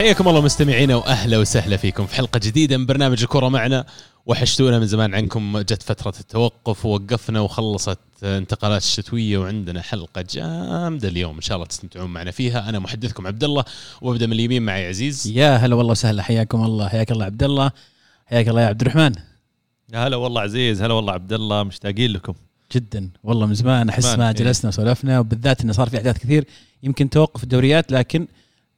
حياكم الله مستمعينا وأهلا وسهلا فيكم في حلقة جديدة من برنامج الكره معنا. وحشتونا من زمان عنكم جت فترة التوقف ووقفنا وخلصت انتقالات الشتوية وعندنا حلقة جامدة اليوم إن شاء الله تستمتعون معنا فيها. أنا محدثكم عبد الله وأبدأ من اليمين معي عزيز. يا هلا والله وسهلا حياكم الله حياك الله عبد الله حياك الله يا عبد الرحمن. يا هلا والله عزيز هلا والله عبد الله مشتاقين لكم. جدا والله من زمان أحس ما إيه. جلسنا وسولفنا وبالذات إنه صار في أحداث كثير يمكن توقف الدوريات لكن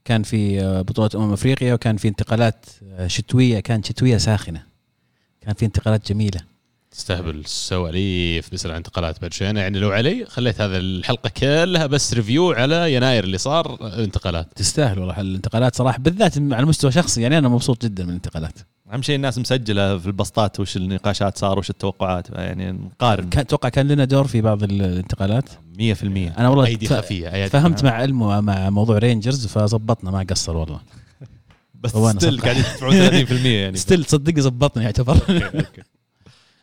كان في آه، بطولة أمم أفريقيا وكان في انتقالات آه، شتوية كانت شتوية ساخنة. كان في انتقالات جميلة. تستهبل سواليف بس الانتقالات بعد شوي. أنا يعني لو علي خليت هذا الحلقة كلها بس ريفيو على يناير اللي صار انتقالات. تستاهل والله الانتقالات صراحة بالذات على مستوى شخصي. يعني أنا مبسوط جدا من الانتقالات. أهم شيء الناس مسجلة في البسطات وش النقاشات صار وش التوقعات. يعني نقارن. كان أتوقع كان لنا دور في بعض الانتقالات. 100% أنا والله أيدي خفية أيدي فهمت مع علمه مع موضوع رينجرز فزبطنا ما قصر والله. بس still. قاعدين تدفعون 30% يعني. still تصدق زبطني يعتبر. okay، okay.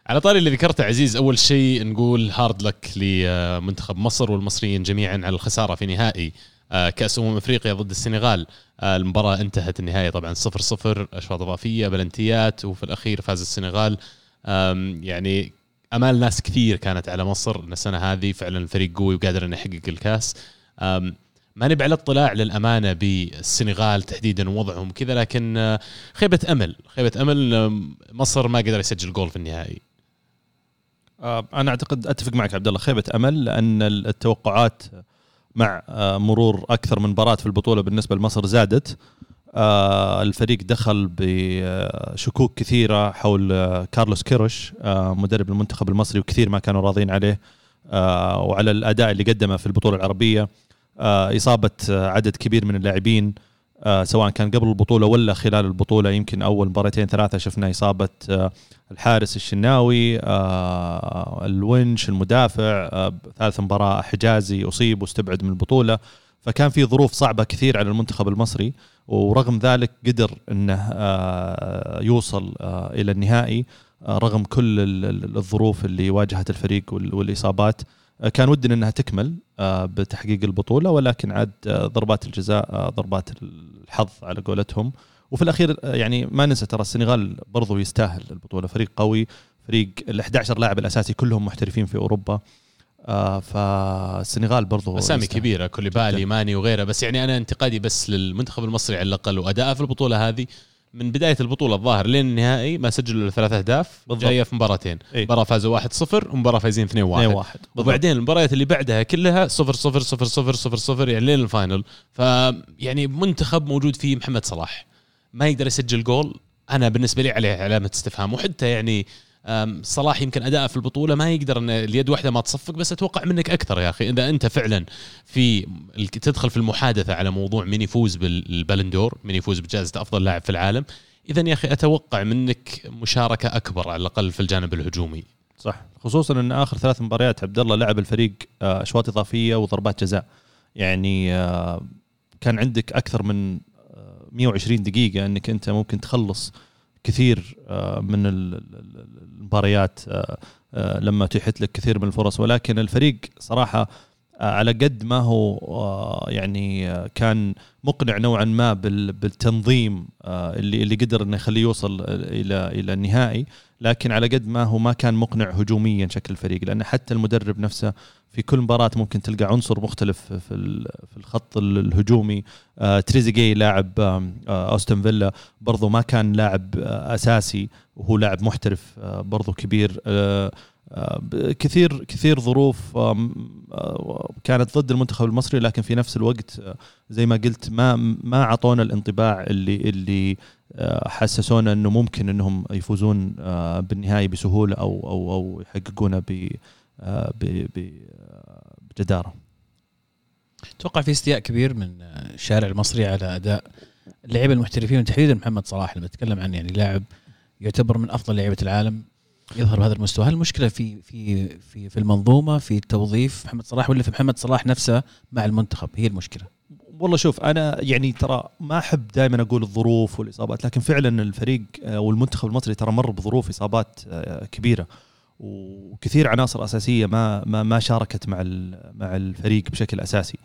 على طاري اللي ذكرته عزيز أول شيء نقول hard luck لمنتخب مصر والمصريين جميعا على الخسارة في نهائي آه، كأس أمم إفريقيا ضد السنغال. آه، المباراة انتهت النهاية طبعا 0 0 أشواط إضافية بلنتيات وفي الأخير فاز السنغال. يعني أمال ناس كثير كانت على مصر إن السنة هذه فعلا الفريق قوي وقادر إنه يحقق الكاس. آم، ما نبي على اطلاع للأمانة بالسنغال تحديدا ووضعهم كذا لكن آه، خيبة أمل. خيبة أمل مصر ما قدر يسجل جول في النهائي. آه، أنا أعتقد أتفق معك عبد الله. خيبة أمل لأن التوقعات مع آه، مرور أكثر من مباراة في البطولة بالنسبة لمصر زادت. الفريق دخل بشكوك كثيرة حول آه، كارلوس كيروش آه، مدرب المنتخب المصري وكثير ما كانوا راضين عليه آه، وعلى الأداء اللي قدمه في آه، إصابة آه، عدد كبير من اللاعبين آه، سواء كان قبل البطولة ولا خلال البطولة يمكن أول مباراتين ثلاثة شفنا آه، الحارس الشناوي آه، الونش المدافع آه، ثالث مباراة حجازي أصيب واستبعد من البطولة. فكان في ظروف صعبة كثير على المنتخب المصري ورغم ذلك قدر إنه آه، يوصل آه، إلى النهائي آه، رغم كل ال- ال- الظروف اللي واجهت الفريق وال- والإصابات. كان ودنا إنها تكمل بتحقيق البطولة ولكن عاد ضربات الجزاء ضربات الحظ على قولتهم. وفي الأخير يعني ما ننسى ترى السنغال برضو يستاهل البطولة. فريق قوي فريق ال 11 لاعب الأساسي كلهم محترفين في أوروبا. آه فالسنغال برضو أسامي. كبيرة كوليبالي. ماني وغيره. بس يعني أنا انتقادي بس للمنتخب المصري على الأقل. وادائه في البطولة هذه من بداية البطولة الظاهر لين النهائي ما سجلوا إلا ثلاث أهداف. جاية في مباراتين. إيه. مباراة فازوا 1-0 ومباراة فايزين 2-1 2 1 وبعدين المباريات اللي بعدها كلها 0 0 0 0 0 0 يعني لين ال final. فيعني منتخب موجود فيه محمد صلاح. ما يقدر يسجل جول. أنا بالنسبة لي عليه علامة استفهام. وحتى يعني أم، صلاح يمكن أداءه في البطولة ما يقدر إن اليد واحدة ما تصفق بس أتوقع منك أكثر يا أخي. إذا أنت فعلا في تدخل في المحادثة على موضوع من يفوز بالبالندور من يفوز بجائزة أفضل لاعب في العالم إذا يا أخي أتوقع منك مشاركة أكبر على الأقل في الجانب الهجومي. صح. خصوصا إن آخر ثلاث مباريات عبد الله لعب الفريق آه، أشواط إضافية وضربات جزاء. يعني آه، كان عندك أكثر من آه، 120 دقيقة إنك أنت ممكن تخلص كثير آه، من المباريات آه، آه، لما اتيحت لك كثير من الفرص. ولكن الفريق صراحة آه، على قد ما هو يعني كان مقنع نوعا ما بال- بالتنظيم اللي اللي قدر إنه يخليه يوصل إلى إلى النهائي. لكن على قد ما هو ما كان مقنع هجوميا شكل الفريق. لأن حتى المدرب نفسه في كل مباراة ممكن تلقى عنصر مختلف في في الخط ال- الهجومي. آه تريزيجي لاعب آم، آه اوستن فيلا برضو ما كان لاعب آه أساسي وهو لاعب محترف برضو كبير. كثير كثير ظروف كانت ضد المنتخب المصري لكن في نفس الوقت زي ما قلت ما ما أعطونا الانطباع اللي اللي حسسونا إنه ممكن إنهم يفوزون بالنهائي بسهولة أو أو أو يحققونه بجدارة. أتوقع في استياء كبير من الشارع المصري على أداء اللعيبة المحترفين وتحديدا محمد صلاح لما اتكلم عن يعني لاعب يعتبر من أفضل لعيبة العالم يظهر بهذا المستوى. هل المشكلة في في في في المنظومة في توظيف محمد صلاح ولا في محمد صلاح نفسه مع المنتخب؟ هي المشكلة. والله شوف أنا يعني ترى ما أحب دائما أقول الظروف والإصابات لكن فعلا الفريق آه، والمنتخب المصري ترى مر بظروف إصابات آه، كبيرة. وكثير عناصر أساسية ما ما ما شاركت مع مع الفريق بشكل أساسي.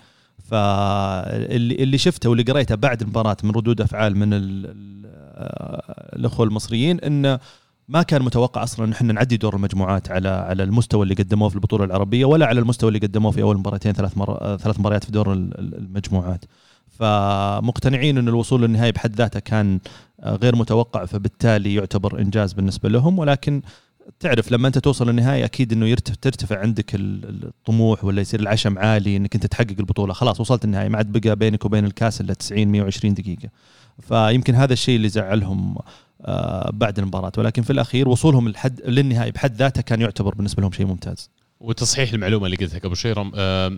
فاللي اللي شفته واللي قريته بعد المباراة من ردود أفعال من ال- ال- الأخوة المصريين انه ما كان متوقع أصلا إن إحنا نعدي دور المجموعات على على المستوى اللي قدموه في البطولة العربية ولا على المستوى اللي قدموه في أول مباراتين ثلاث مر... ثلاث مباريات في دور ال- ال- المجموعات. فمقتنعين إن الوصول للنهائي بحد ذاته كان غير متوقع فبالتالي يعتبر إنجاز بالنسبة لهم ولكن تعرف لما أنت توصل للنهاية أكيد إنه يرتفع ترتفع عندك ال- الطموح ولا يصير العشم عالي إنك أنت تحقق البطولة خلاص وصلت النهاية ما عاد بقى بينك وبين الكاس إلا 90 120 دقيقة فيمكن هذا الشيء اللي زعلهم آه، بعد المباراة ولكن في الأخير وصولهم الحد للنهائي بحد ذاته كان يعتبر بالنسبة لهم شيء ممتاز وتصحيح المعلومة اللي قلتها قبل شوي. آه،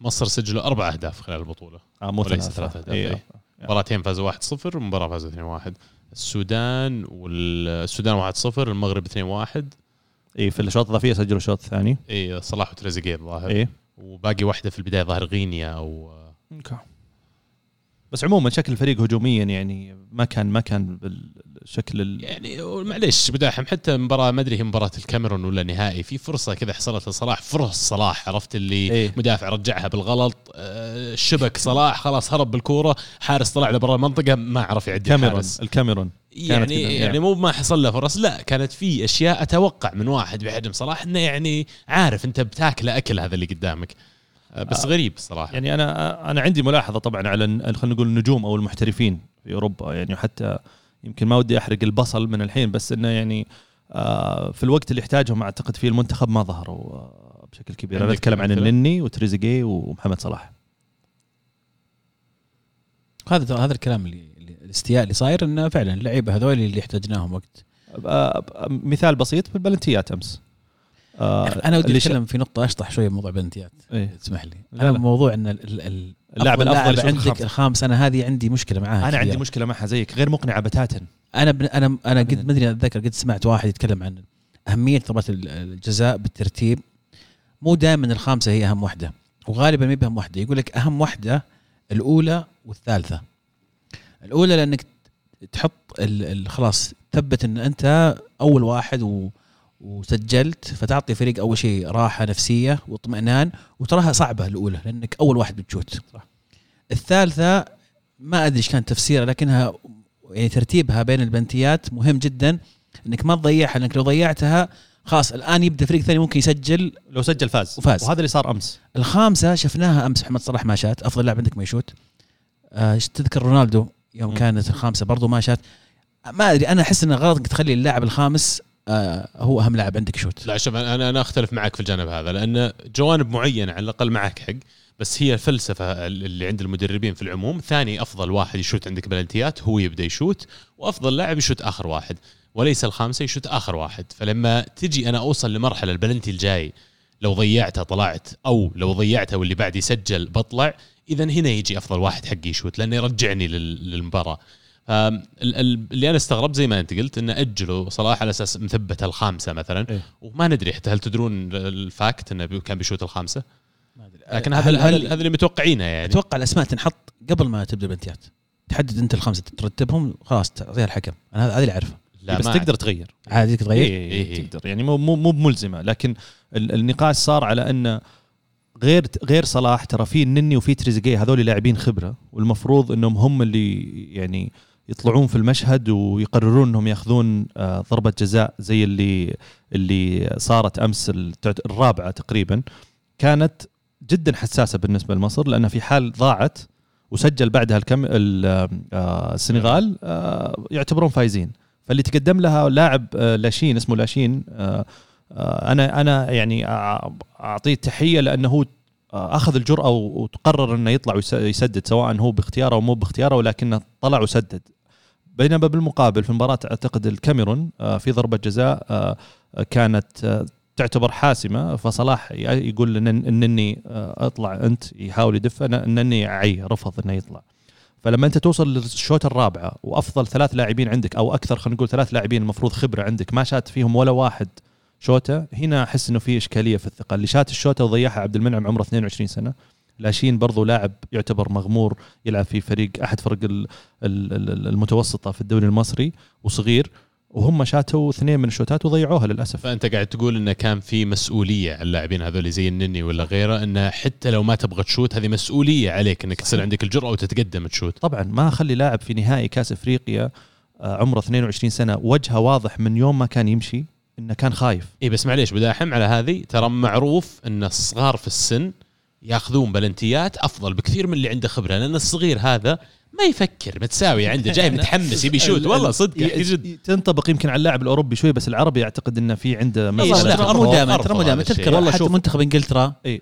مصر سجلوا أربع أهداف خلال البطولة آه مو. ثلاث أهداف، إيه. إيه. مباراتين فازوا 1-0 ومباراة فازوا 2-1 السودان والسودان 1-0 المغرب 2-1 إي في الاشواط الاضافيه سجلوا شوط ثاني. إي صلاح وتريزيجيه الظاهر. إي. وباقي واحدة في البداية ظهر غينيا أو بس عموما شكل الفريق هجوميا يعني ما كان ما كان بالشكل ال... يعني معليش بداحم حتى مباراه ما أدري هي مباراة الكاميرون ولا نهائي في فرصة كذا حصلت لصلاح فرص صلاح عرفت اللي إيه. مدافع رجعها بالغلط آه، شبك صلاح خلاص هرب بالكورة حارس طلع له برا المنطقة ما عرف يعدي كاميرون الحارس الكاميرون يعني يعني يعني. مو ما حصل له فرص لا كانت في أشياء أتوقع من واحد بحجم صلاح إنه يعني عارف أنت بتاكله أكل هذا اللي قدامك بس آه. غريب الصراحة. يعني أنا أنا عندي ملاحظة طبعا على خلينا نقول النجوم أو المحترفين في أوروبا. يعني حتى يمكن ما ودي أحرق البصل من الحين بس إنه يعني آه، في الوقت اللي يحتاجهم أعتقد فيه المنتخب ما ظهروا آه، بشكل كبير. أنا أتكلم عن؟ النني وتريزيجيه ومحمد صلاح. هذا هذا الكلام اللي الاستياء اللي صاير إنه فعلا اللعيبة هذول اللي احتاجناهم وقت. مثال بسيط في البلنتيات أمس. آه، أنا ودي أتكلم في نقطة أشطح شوية بموضوع بلنتيات إيه. تسمح لي لا، أنا. موضوع إن ال- ال- ال- اللاعب يشوف عندك الخامس. أنا هذه عندي مشكلة معاها أنا عندي. مشكلة معها زيك غير مقنعه بتاتا أنا بن أنا أنا. قد ما أدري أتذكر قد سمعت واحد يتكلم عن أهمية ضربات ال- الجزاء بالترتيب مو دائما الخامسة هي أهم واحدة وغالبا ما هي بأهم واحدة يقول لك أهم واحدة الأولى والثالثة الأولى لأنك تحط ال ال خلاص تثبت إن أنت أول واحد و وسجلت فتعطي فريق أول شيء راحة نفسية واطمئنان وتراها صعبة الأولى لأنك أول واحد بتشوت صح. الثالثة ما أدري إيش كان تفسيرها لكنها يعني ترتيبها بين البنتيات مهم جدا إنك ما تضيعها لانك لو ضيعتها خلاص الآن يبدأ فريق ثاني ممكن يسجل لو سجل فاز وفاز. وهذا اللي صار أمس الخامسة شفناها أمس محمد صلاح ما شات أفضل لاعب عندك ما يشوت آه تذكر رونالدو يوم مم. كانت الخامسة برضو ما شات ما أدري أنا أحس انه غلط انك تخلي اللاعب الخامس آه هو أهم لاعب عندك يشوت لا شوف أنا أنا أختلف معك في الجانب هذا لأن جوانب معينة على الأقل معك حق بس هي الفلسفة اللي عند المدربين في العموم. ثاني أفضل واحد يشوت عندك بلنتيات هو يبدأ يشوت وأفضل لاعب يشوت آخر واحد وليس الخامسة يشوت آخر واحد. فلما تجي أنا أوصل لمرحلة البلنتي الجاي لو ضيعتها طلعت أو لو ضيعتها واللي بعد يسجل بطلع اذا هنا يجي أفضل واحد حقي يشوت لأنه يرجعني لل- للمباراة. اللي أنا استغربت زي ما أنت قلت انه أجلوا صلاح على أساس مثبته الخامسة مثلا. إيه. وما ندري حتى هل تدرون ال fact إنه كان بيشوت الخامسة؟ لكن هل- هذا هذا هذا اللي متوقعينه يعني. أتوقع الأسماء تنحط قبل ما تبدأ البلنتيات تحدد أنت الخمسه ترتبهم خلاص تعطيها الحكم. أنا هذا اللي أعرفه. لا بس ما تقدر تغير. عادي تغير؟ إيه إيه. إيه. تقدر. يعني مو مو مو بملزمة. لكن ال- النقاش صار على إن غير غير صلاح ترى في النني وفي تريزيجيه هذول لاعبين خبرة والمفروض إنهم هم اللي يعني يطلعون في المشهد ويقررون إنهم يأخذون آه، ضربة جزاء زي اللي اللي صارت أمس الرابعة تقريبا. كانت جدا حساسة بالنسبة لمصر لأن في حال ضاعت وسجل بعدها الكم ال- آه، السنغال آه، يعتبرون فايزين. فاللي تقدم لها لاعب لاشين اسمه لاشين أنا أنا يعني أعطيه تحيه لأنه هو أخذ الجرأة و- وقرر إنه يطلع ويس- يسدد سواء هو باختياره أو مو باختياره ولكنه طلع وسدد. بينما بالمقابل في مباراة أعتقد الكاميرون آه، في ضربة جزاء آه، آه، كانت تعتبر حاسمة فصلاح يقول آه، أطلع أنت يحاول يدفه ن- النني عي رفض إنه يطلع. فلما أنت توصل للشوتة الرابعه وأفضل ثلاث لاعبين عندك أو أكثر خلينا نقول ثلاث لاعبين المفروض خبرة عندك ما شات فيهم ولا واحد شوتة هنا أحس إنه في إشكالية في الثقة. اللي شات الشوتة وضيعها عبد المنعم عمره 22 سنة. لاشين برضو لاعب يعتبر مغمور يلعب في فريق أحد فرق ال- ال- ال- المتوسطة في الدوري المصري وصغير وهم شاتوا اثنين من الشوتات وضيعوها للأسف. فأنت قاعد تقول انه كان في مسؤولية على اللاعبين هذول زي النني ولا غيره انه حتى لو ما تبغى تشوت هذه مسؤولية عليك إنك تصير عندك الجرأة وتتقدم تشوت. طبعا ما اخلي لاعب في نهائي كأس إفريقيا آه، عمره 22 سنة وجهه واضح من يوم ما كان يمشي إنه كان خايف. اي بس معليش بداحم على هذه ترى معروف إن الصغار في السن ياخذون بلنتيات أفضل بكثير من اللي عنده خبرة لأن الصغير هذا ما يفكر متساوي عنده جاي متحمس يبي يشوت والله صدق جد تنطبق يمكن على اللاعب الأوروبي شوي بس العربي أعتقد إنه في عنده ترى مو دائما ترى مو دائما. تذكر والله حتى شوف. منتخب إنجلترا إيه.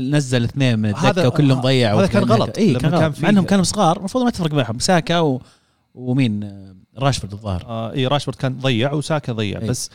نزل اثنين من الدكة وكلهم ضيعوا هذا كان غلط. اي كان كان غلط في- مع إنهم كانوا صغار المفروض ما تفرق معهم ساكا. ومين آه، راشفورد الظاهر آه اي راشفورد كان ضيع وساكا ضيع إيه. بس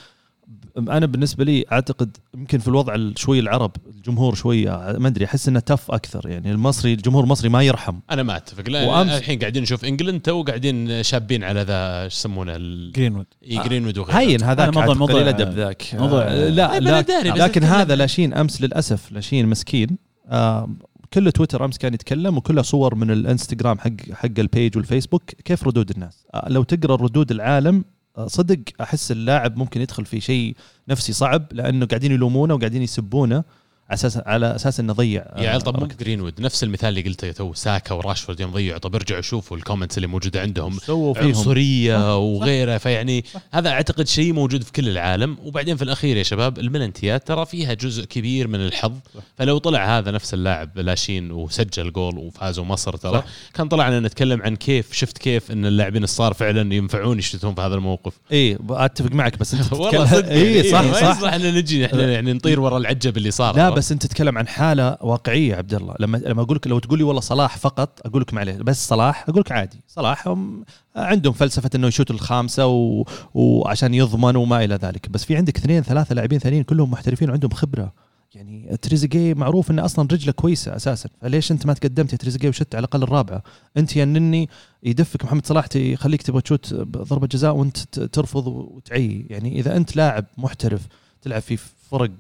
أنا بالنسبة لي أعتقد يمكن في الوضع ال- شوي العرب الجمهور شوية ما أدري أحس إنه تف أكثر. يعني المصري الجمهور المصري ما يرحم. أنا ما أتفق. لا وأمس- الحين قاعدين نشوف England تو قاعدين شابين على ذا إيش يسمونه ال- جرينوود إي جرينوود وغيره. هين هذاك موضوع- موضوع قليل أدب ذاك. موضوع- آه، لا طيب لا أنا داري، بس لكن. هذا لاشين أمس للأسف لاشين مسكين. آه كله تويتر أمس كان يتكلم وكله صور من الإنستغرام حق حق ال page والفيسبوك كيف ردود الناس. آه لو تقرأ ردود العالم آه صدق أحس اللاعب ممكن يدخل في شيء نفسي صعب لأنه قاعدين يلومونه وقاعدين يسبونه. أساس على أساس إنه ضيع. يا عيال طب مو. جرينوود نفس المثال اللي قلته تو ساكا وراشفورد يوم ضيعوا. طب ارجعوا شوفوا ال comments اللي موجودة عندهم. سووا فيهم. عنصرية وغيره فيعني هذا أعتقد شيء موجود في كل العالم. وبعدين في الأخير يا شباب البلنتيات ترى فيها جزء كبير من الحظ. فلو طلع هذا نفس اللاعب لاشين وسجل جول وفازوا مصر ترى. صح. كان طلعنا نتكلم عن كيف شفت كيف إن اللاعبين الصغار فعلا ينفعون يشتتون في هذا الموقف. اي أتفق معك بس أنت والله صدق. اي صح ما صح. يصلح ان نجي إحنا يعني نطير ورا العجب اللي صار؟ بس انت تتكلم عن حالة واقعية عبد الله لما لما أقول لك لو تقول لي والله صلاح فقط أقول لك معليه بس صلاح أقول لك عادي. صلاح هم عندهم فلسفة إنه يشوت الخامسة و... وعشان يضمن وما إلى ذلك. بس في عندك اثنين ثلاثة لاعبين ثانيين كلهم محترفين وعندهم خبرة. يعني تريزيجيه معروف إنه أصلا رجلة كويسة أساسا. فليش أنت ما تقدمت يا تريزيجيه وشت على الأقل الرابعة؟ أنت يا نني يدفك محمد صلاح يخليك تبغى تشوت ضربة جزاء وأنت ترفض وتعيي. يعني إذا أنت لاعب محترف تلعب في فرق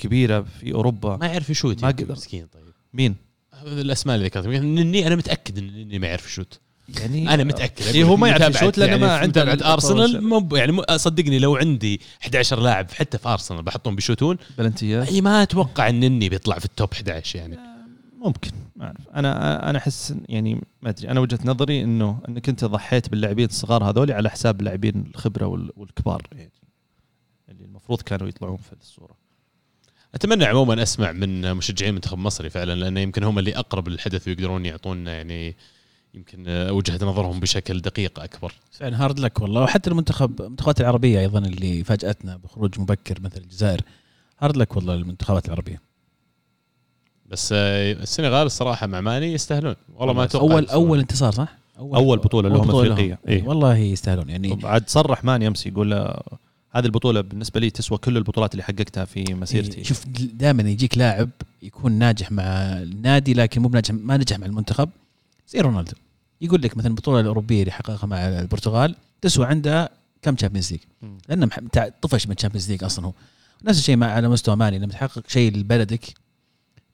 كبيرة في أوروبا. ما يعرف يشوت ما ما قدر. مسكين طيب. مين؟ الأسماء اللي ذكرتها نني أنا متأكد إن نني ما يعرف يشوت. يعني أنا متأكد. إيه هو ما يعرف يشوت يعني ما في عنده التطور أرسنال. يعني صدقني لو عندي 11 لاعب حتى في أرسنال بحطهم بيشوتون بلنتيات اي ما أتوقع إن نني بيطلع في ال top 11 يعني. ممكن ما أعرف. أنا أنا أحس يعني ما أدري. أنا وجهة نظري إنه إنك أنت ضحيت باللاعبين الصغار هذول على حساب اللاعبين الخبرة وال- والكبار يعني اللي المفروض كانوا يطلعون في الصورة. أتمنى عموما أسمع من مشجعين منتخب مصري فعلا لأنه يمكن هم اللي أقرب للحدث ويقدرون يعطونا يعني يمكن وجهة نظرهم بشكل دقيق أكبر فعلا هارد لك والله وحتى المنتخب المنتخبات العربية أيضا اللي فاجأتنا بخروج مبكر مثل الجزائر hard luck والله المنتخبات العربية بس السنغال الصراحة مع ماني يستاهلون والله ما أتوقع أول. أول انتصار صح؟ أول بطولة لهم أفريقية. إيه. والله يستاهلون يعني عاد صرح ماني امس يقول هذه البطولة بالنسبة لي تسوى كل البطولات اللي حققتها في مسيرتي إيه، شوف دائما يجيك لاعب يكون ناجح مع النادي لكن مو بناجح ما نجح مع المنتخب زي رونالدو يقول لك مثلا البطولة الأوروبية اللي حققها مع البرتغال تسوى عنده كم Champions League. لأنه طفش من ال Champions League أصلا هو نفس الشيء مع على مستوى ماني لما تحقق شيء لبلدك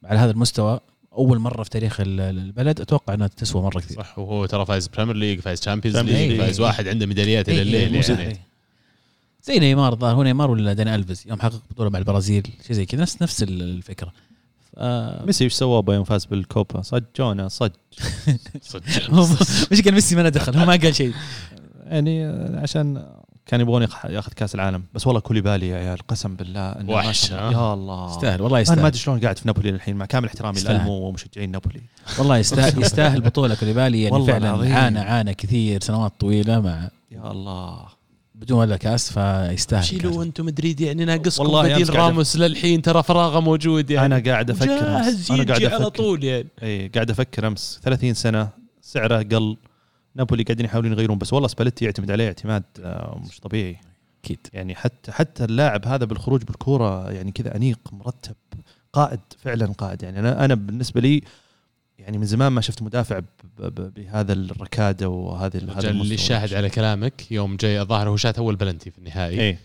على هذا المستوى أول مرة في تاريخ ال- البلد أتوقع إنها تسوى مرة كثير صح وهو ترى فايز Premier League فايز Champions Champions League. فايز واحد عنده ميداليات إلى إيه، الليستة. يعني إيه. زي نيمار الظاهر هو نيمار ولا داني الفيز يوم حقق بطولة مع البرازيل شيء زي كذا. نفس نفس ال- الفكرة. ف... ميسي إيش سوى يوم فاز بالكوبا؟ صجونا صج. هو مش قال ميسي ما دخل هو ما قال شيء. يعني آه، عشان كان يبغون ياخذ كاس العالم. بس والله كوليبالي يا عيال قسم بالله ما وحش،. يا الله. يستاهل والله أنا ما يستاهل. أدري شلون قاعد في نابولي الحين مع كامل احترامي يستاهل. لالمو ومشجعين نابولي. والله يستاهل يستاهل بطولة كوليبالي. يعني فعلا. عانى عانى كثير سنوات طويلة مع يا الله. بدون ولا كاس فيستاهل شيلوا. أنتم مدريد يعني ناقصكم والله بديل راموس للحين ترى فراغه موجود يعني. أنا قاعد أفكر جاهز. أنا قاعد على أفكر. طول يعني. إي قاعد أفكر أمس. 30 سنة سعره قل نابولي قاعدين يحاولون يغيرون بس والله سباليتي يعتمد عليه اعتماد آه، مش طبيعي. أكيد. يعني حتى حتى اللاعب هذا بالخروج بالكورة يعني كذا أنيق مرتب قائد فعلا قائد. يعني أنا أنا بالنسبة لي يعني من زمان ما شفت مدافع بهذا الركادة وهذه هذا اللي شاهد على كلامك يوم جاي الظاهر هو شات أول بلنتي في النهائي. اي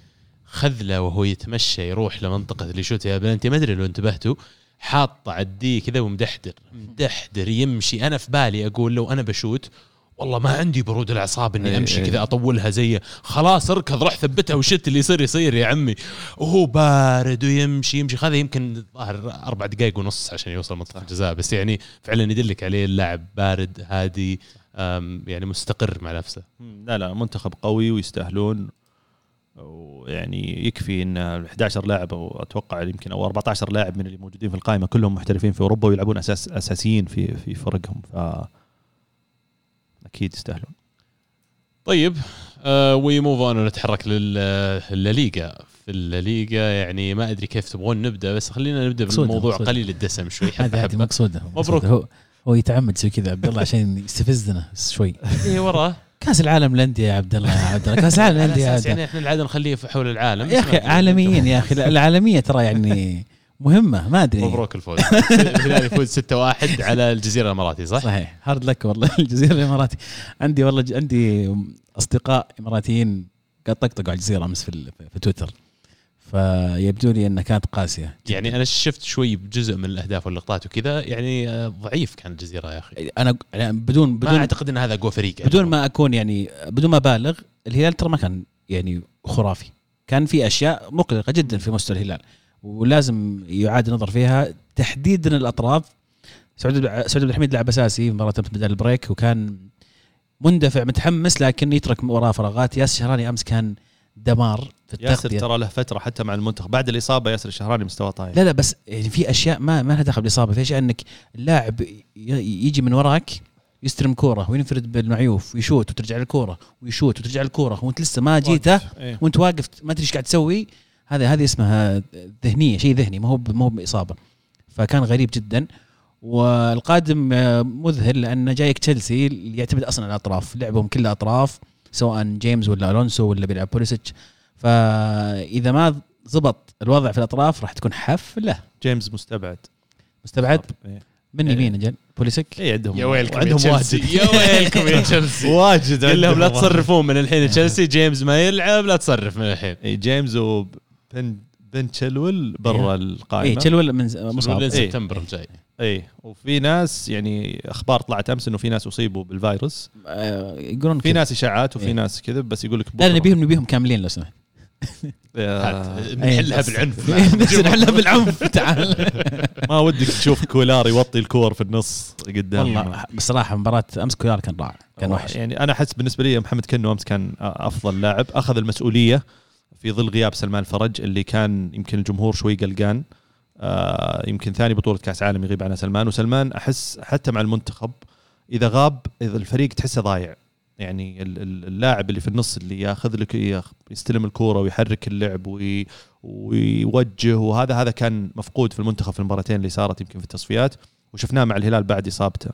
خذله وهو يتمشى يروح لمنطقة اللي يشوت فيها بلنتي ما أدري لو انتبهتوا حاطه عديه كذا ومدحدر مدحدر يمشي. أنا في بالي أقول لو أنا بشوت والله ما عندي برود الأعصاب إني إيه، أمشي إيه. كذا أطولها زي خلاص اركض روح ثبتها وشت اللي يصير يصير يا عمي. وهو بارد ويمشي يمشي. هذا يمكن الظاهر أربع دقائق ونص عشان يوصل منطقه الجزاء. بس يعني فعلا يدلك عليه اللاعب بارد هادي يعني مستقر مع نفسه. لا لا منتخب قوي ويستاهلون. ويعني يكفي إن ال 11 لاعب أو أتوقع يمكن أو 14 لاعب من اللي موجودين في القائمة كلهم محترفين في أوروبا ويلعبون أساس أساسيين في في فرقهم. ف أكيد يستاهلون طيب we move on نتحرك للليغا في الليغا يعني ما أدري كيف تبغون نبدأ بس خلينا نبدأ بالموضوع مقصودة. قليل الدسم شوي حبه هذه مقصوده مبروك. هو هو يتعمد يسوي كذا عبد الله عشان يستفزنا شوي إيه وراه كأس العالم للأندية يا عبد الله يا عبد الله كأس العالم للأندية. يعني إحنا العاده نخليه في حول العالم يا أخي. عالميين يا أخي العالمية ترى يعني مهمة ما أدري. مبروك الفوز. الهلال يفوز 6-1 على الجزيرة الإماراتي صح؟ صحيح. هارد لك والله الجزيرة الإماراتي. عندي والله ج- عندي أصدقاء إماراتيين قاعد طقطقوا على الجزيرة أمس في, ال- في تويتر. فيبدو لي انها كانت قاسية يعني أنا شفت شوي بجزء من الأهداف واللقطات وكذا يعني آه، ضعيف كان الجزيرة يا أخي. أنا يعني بدون ما بدون أعتقد إن هذا اقوى فريق بدون ما أكون يعني بدون ما بالغ الهلال ترى ما كان يعني خرافي. كان في أشياء مقلقة جدا في مستوى الهلال. ولازم يعاد النظر فيها. تحديدا الأطراف سعود سعود عبد الحميد لعب أساسي في مباراة بدل البريك وكان مندفع متحمس لكن يترك وراه فراغات. ياسر شهراني أمس كان دمار في ياسر التغطيه ترى له فترة حتى مع المنتخب. بعد الإصابة ياسر الشهراني مستوى طايح لا لا بس يعني في أشياء ما ما لها دخل بالإصابة. في أشياء إنك اللاعب يجي من وراك يستلم كورة وينفرد بالمعيوف ويشوت وترجع الكوره ويشوت وترجع الكوره وانت لسه ما جيته إيه. وانت واقف ما تدري إيش قاعد تسوي. هذا هذه اسمها ذهنية شيء ذهني ما هو ب- ما هو بإصابة. فكان غريب جدا. والقادم آه، مذهل لأنه جايك تشيلسي اللي يعتمد أصلا على الأطراف لعبهم كلها اطراف سواء جيمس ولا ألونسو ولا بيلعب بوليسيتش. فإذا ما زبط الوضع في الأطراف راح تكون حفلة. جيمس مستبعد. مستبعد؟ إيه. من يمين أجل؟ بوليسيتش؟ اي عندهم يا ويلكم يا عندهم تشيلسي. واجد يا ويلكم يا تشيلسي. واجد قل لهم لا تصرفون من الحين. تشيلسي جيمس ما يلعب لا تصرف من الحين. اي جيمس وبن بن تشيلول برا اي القائمة. تشيلويل من مصاب. إيه. سبتمبر الجاي. اي وفي ناس يعني أخبار طلعت أمس إنه في ناس أصيبوا بالفيروس. آه، يقولون في كذا. ناس إشاعات وفي إيه. ناس كذا بس يقول لك لا نبيهم نبيهم كاملين لو سمحت. آه، نحلها بالعنف. نحلها بالعنف. تعال. ما ودك تشوف كويلار يوطي الكور في النص قدام. والله بصراحه مباراة أمس كويلار كان رائع كان وحش. يعني أنا أحس بالنسبة لي محمد كنو أمس كان أفضل لاعب أخذ المسؤولية في ظل غياب سلمان فرج اللي كان يمكن الجمهور شوي قلقان آه، يمكن ثاني بطولة كأس عالم يغيب عنها سلمان. وسلمان أحس حتى مع المنتخب إذا غاب إذا الفريق تحسه ضايع. يعني ال- ال- اللاعب اللي في النص اللي ياخذ لك يستلم الكورة ويحرك اللعب وي ويوجه وهذا هذا كان مفقود في المنتخب في المباراتين اللي صارت يمكن في التصفيات. وشفناه مع الهلال بعد إصابته.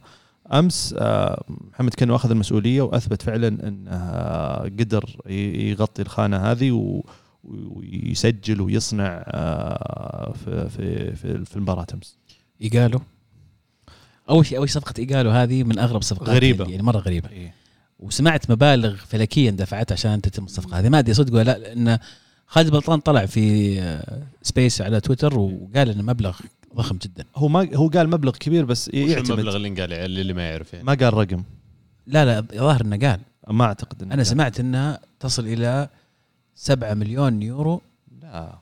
أمس آه، محمد كنو اخذ المسؤولية وأثبت فعلا انه آه، قدر يغطي الخانة هذه ويسجل ويصنع آه، في في في المباراة أمس. إيجالو. أول شيء أول صفقة إيجالو هذه من أغرب الصفقات غريبة. يعني مرة غريبة. وسمعت مبالغ فلكيا دفعتها عشان تتم الصفقة هذه. ما أدري صدق ولا لا لأن خالد بلطان طلع في سبيس على تويتر وقال انه مبلغ ضخم جدا. هو ما هو قال مبلغ كبير بس وش المبلغ يعتمد اللي انقال اللي اللي ما يعرف يعني؟ ما قال رقم. لا لا ظاهر إنه قال. ما أعتقد إنه أنا قال. سمعت انها تصل إلى 7 مليون يورو. لا.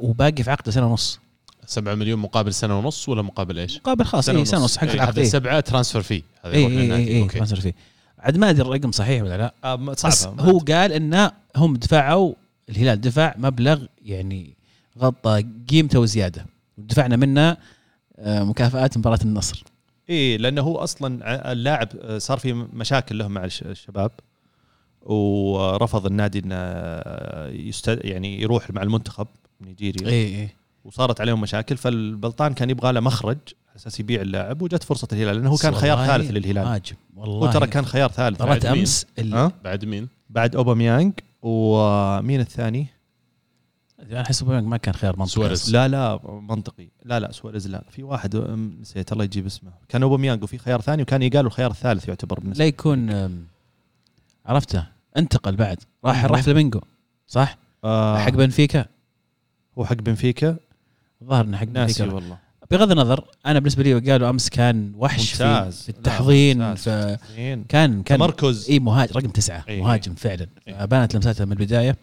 وباقي في عقده سنة ونص. 7 مليون مقابل سنة ونص ولا مقابل إيش؟ مقابل خاص. سنة ونص. حق إيه، العقد هذا اي سبعة transfer فيه هذا اي يروح اي للنادي. اي okay. ما صار فيه عاد ما أدري الرقم صحيح ولا لا. آه، ما هو. قال إنه هم دفعوا الهلال دفع مبلغ يعني غطى قيمته وزيادة. ودفعنا منه آه، مكافآت مباراة النصر إيه لأنه هو أصلا اللاعب آه، صار في مشاكل له مع الش- الشباب ورفض النادي إنه آه، يست... يعني يروح مع المنتخب نيجيريا اي اي وصارت عليهم مشاكل فالبلطان كان يبغى له مخرج على أساس يبيع اللاعب وجت فرصة الهلال لأنه هو كان خيار ثالث للهلال هو والله ترى كان خيار ثالث بعد مين؟ أمس ال- ها بعد مين؟ بعد اوباميانج ومين الثاني؟ أنا احس ما كان خيار منطقي سواريز. لا لا منطقي لا لا سواريز لا في واحد نسيت الله يجيب اسمه كان اوباميانج وفي خيار ثاني وكان يقال الخيار الثالث يعتبر بالنسبة لا يكون عرفته انتقل بعد راح. راح فلامينجو صح؟ آه حق بنفيكا هو حق بنفيكا الظاهر إنه حق ناسي بنفيكا والله بغض النظر أنا بالنسبة لي قالوا أمس كان وحش في, ممتاز. في التحضين. ف-. كان كان تمركز إي مهاجم رقم تسعة إيه. مهاجم فعلا إيه. بانت لمساتها من البداية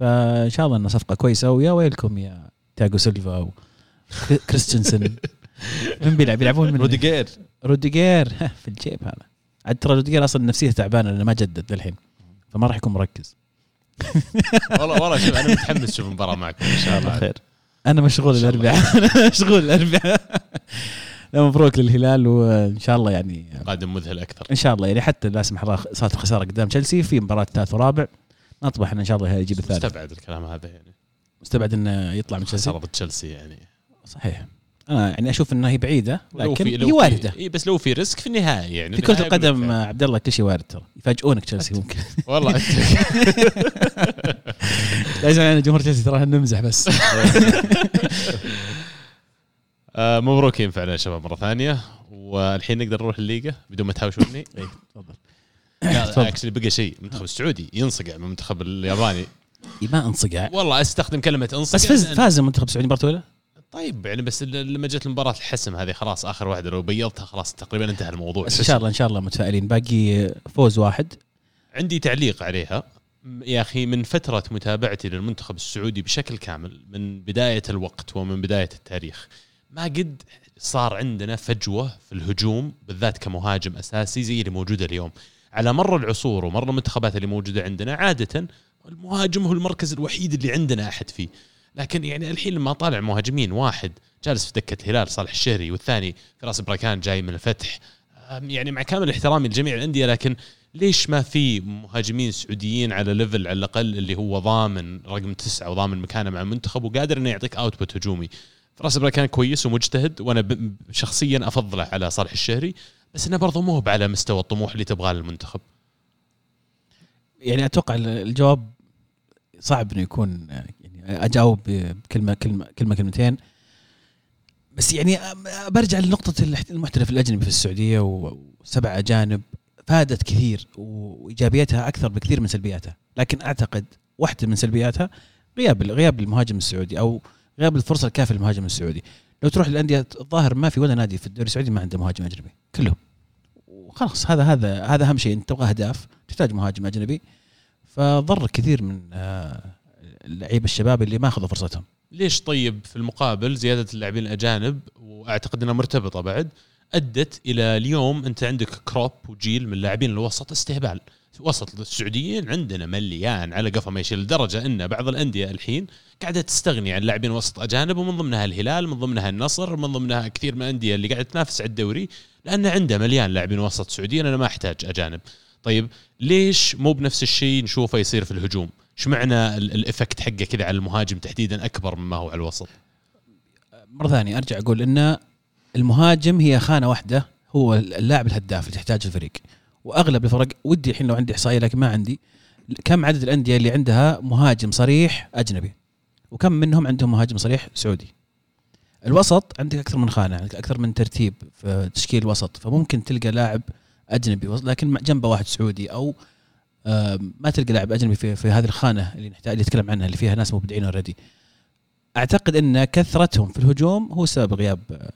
فإن شاء الله انها صفقة كويسة. ويا ويلكم يا تياجو سيلفا وكريستنسن من بيلعب يلعبون من روديجير روديجير في الجيب هذا. عاد ترى روديجير أصلا نفسيته تعبانة لأنه ما جدد للحين. فما راح يكون مركز. والله والله شوف أنا متحمس أشوف المباراة معكم إن شاء الله. خير. أنا مشغول. الأربعاء. أنا مشغول الأربعاء. لا، مبروك للهلال وإن شاء الله يعني قادم مذهل أكثر. إن شاء الله يعني حتى لا سمح الله صارت الخسارة قدام تشيلسي في مباراة ثالث ورابع. نطمح إن شاء الله يجيب الثالث. مستبعد الكلام هذا يعني. مستبعد إنه يطلع من تشيلسي؟ خساره تشيلسي يعني. صحيح. أنا يعني أشوف انها هي بعيدة لكن هي واردة. إي بس لو في risk في النهائي يعني في كرة القدم. عبد الله كل شيء وارد ترى. يفاجئونك تشيلسي ممكن. والله أنت. لا يزعل جمهور تشيلسي ترى نمزح بس. آه، مبروكين فعلا يا شباب مرة ثانية. والحين نقدر نروح الليجا بدون ما تهاوشوني تفضل. لا اكشلي بقى شيء. المنتخب السعودي ينصقع من المنتخب الياباني. ما انصقع. والله استخدم كلمة انصقع بس فاز فاز المنتخب السعودي مباراه اولى طيب يعني بس لما جت المباراة الحسم هذه خلاص آخر واحدة لو بيضتها خلاص تقريبا انتهى الموضوع. بس إن شاء الله إن شاء الله متفائلين. باقي فوز واحد. عندي تعليق عليها. يا أخي من فترة متابعتي للمنتخب السعودي بشكل كامل من بداية الوقت ومن بداية التاريخ ما قد صار عندنا فجوة في الهجوم بالذات كمهاجم أساسي زي اللي موجودة اليوم. على مر العصور ومر المنتخبات اللي موجودة عندنا عادة المهاجم هو المركز الوحيد اللي عندنا أحد فيه. لكن يعني الحين لما طالع مهاجمين واحد جالس في دكة الهلال صالح الشهري والثاني فراس بريكان جاي من الفتح يعني مع كامل احترامي لجميع الأندية لكن ليش ما في مهاجمين سعوديين على level على الأقل اللي هو ضامن رقم تسعة وضامن مكانه مع المنتخب وقادر إنه يعطيك output هجومي؟ فراس بركان كويس ومجتهد وأنا شخصيا أفضله على صالح الشهري. بس إنه برضه مو على مستوى الطموح اللي تبغاه للمنتخب. يعني أتوقع الجواب صعب إنه يكون يعني أجاوب بكلمه كلمه كلمة كلمتين. بس يعني برجع لنقطة المحترف الأجنبي في السعودية وسبع أجانب فادت كثير وايجابياتها أكثر بكثير من سلبياتها. لكن أعتقد واحدة من سلبياتها غياب غياب المهاجم السعودي أو غياب الفرصة الكافية للمهاجم السعودي. لو تروح للأندية الظاهر ما في ولا نادي في الدوري السعودي ما عنده مهاجم أجنبي. كلهم. وخلاص هذا هذا هذا أهم شيء. أنت تبغى أهداف تحتاج مهاجم أجنبي. فضر كثير من آه، اللعيبة الشباب اللي ما أخذوا فرصتهم. ليش طيب في المقابل زيادة اللاعبين الأجانب؟ وأعتقد إنها مرتبطة بعد. أدت إلى اليوم أنت عندك كروب وجيل من لاعبين الوسط استهبال. وسط السعوديين عندنا مليان على قفا ما يشيل لدرجة إن بعض الأندية الحين قاعدة تستغني عن لاعبين وسط أجانب ومن ضمنها الهلال من ضمنها النصر من ضمنها كثير من الأندية اللي قاعدة تنافس على الدوري. لأن عنده مليان لاعبين وسط سعوديين أنا ما أحتاج أجانب. طيب ليش مو بنفس الشيء نشوفه يصير في الهجوم؟ إيش معنى ال- الإفكت حقه كذا على المهاجم تحديدا أكبر مما هو على الوسط؟ مرة ثانية أرجع أقول إن المهاجم هي خانة واحدة هو اللاعب الهداف اللي تحتاجه الفريق. وأغلب الفرق ودي الحين لو عندي إحصائية لكن ما عندي كم عدد الأندية اللي عندها مهاجم صريح أجنبي؟ وكم منهم عندهم مهاجم صريح سعودي؟ الوسط عندك أكثر من خانة عندك أكثر من ترتيب في تشكيل الوسط فممكن تلقى لاعب أجنبي لكن جنبه واحد سعودي أو ما تلقى لاعب أجنبي في, في هذه الخانة اللي نحتاج اللي نتكلم عنها اللي فيها ناس مبدعين اوريدي أعتقد إن كثرتهم في الهجوم هو سبب غياب آه،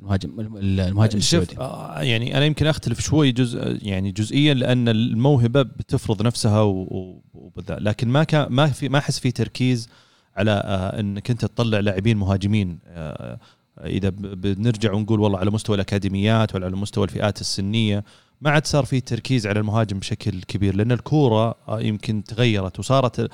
المهاجم المهاجم السعودي. آه، يعني أنا يمكن أختلف شوي جزء يعني جزئيا لأن الموهبة بتفرض نفسها و- و- وبذا لكن ما كان ما في ما أحس في تركيز على آه، انك انت تطلع لاعبين مهاجمين آه، إذا بنرجع ونقول والله على مستوى الأكاديميات ولا على مستوى الفئات السنية ما عاد صار في تركيز على المهاجم بشكل كبير لأن الكورة آه، يمكن تغيرت وصارت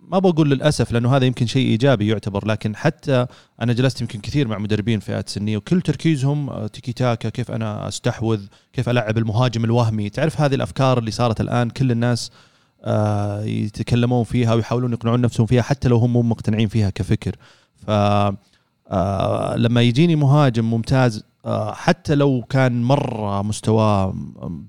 ما بقول للأسف لأنه هذا يمكن شيء إيجابي يعتبر لكن حتى أنا جلست يمكن كثير مع مدربين فئات سنية وكل تركيزهم آه، تيكي تاكا كيف أنا أستحوذ كيف ألعب المهاجم الوهمي تعرف هذه الأفكار اللي صارت الآن كل الناس آه، يتكلمون فيها ويحاولون يقنعون نفسهم فيها حتى لو هم مو مقتنعين فيها كفكر. ف آه، لما يجيني مهاجم ممتاز آه، حتى لو كان مرة مستواه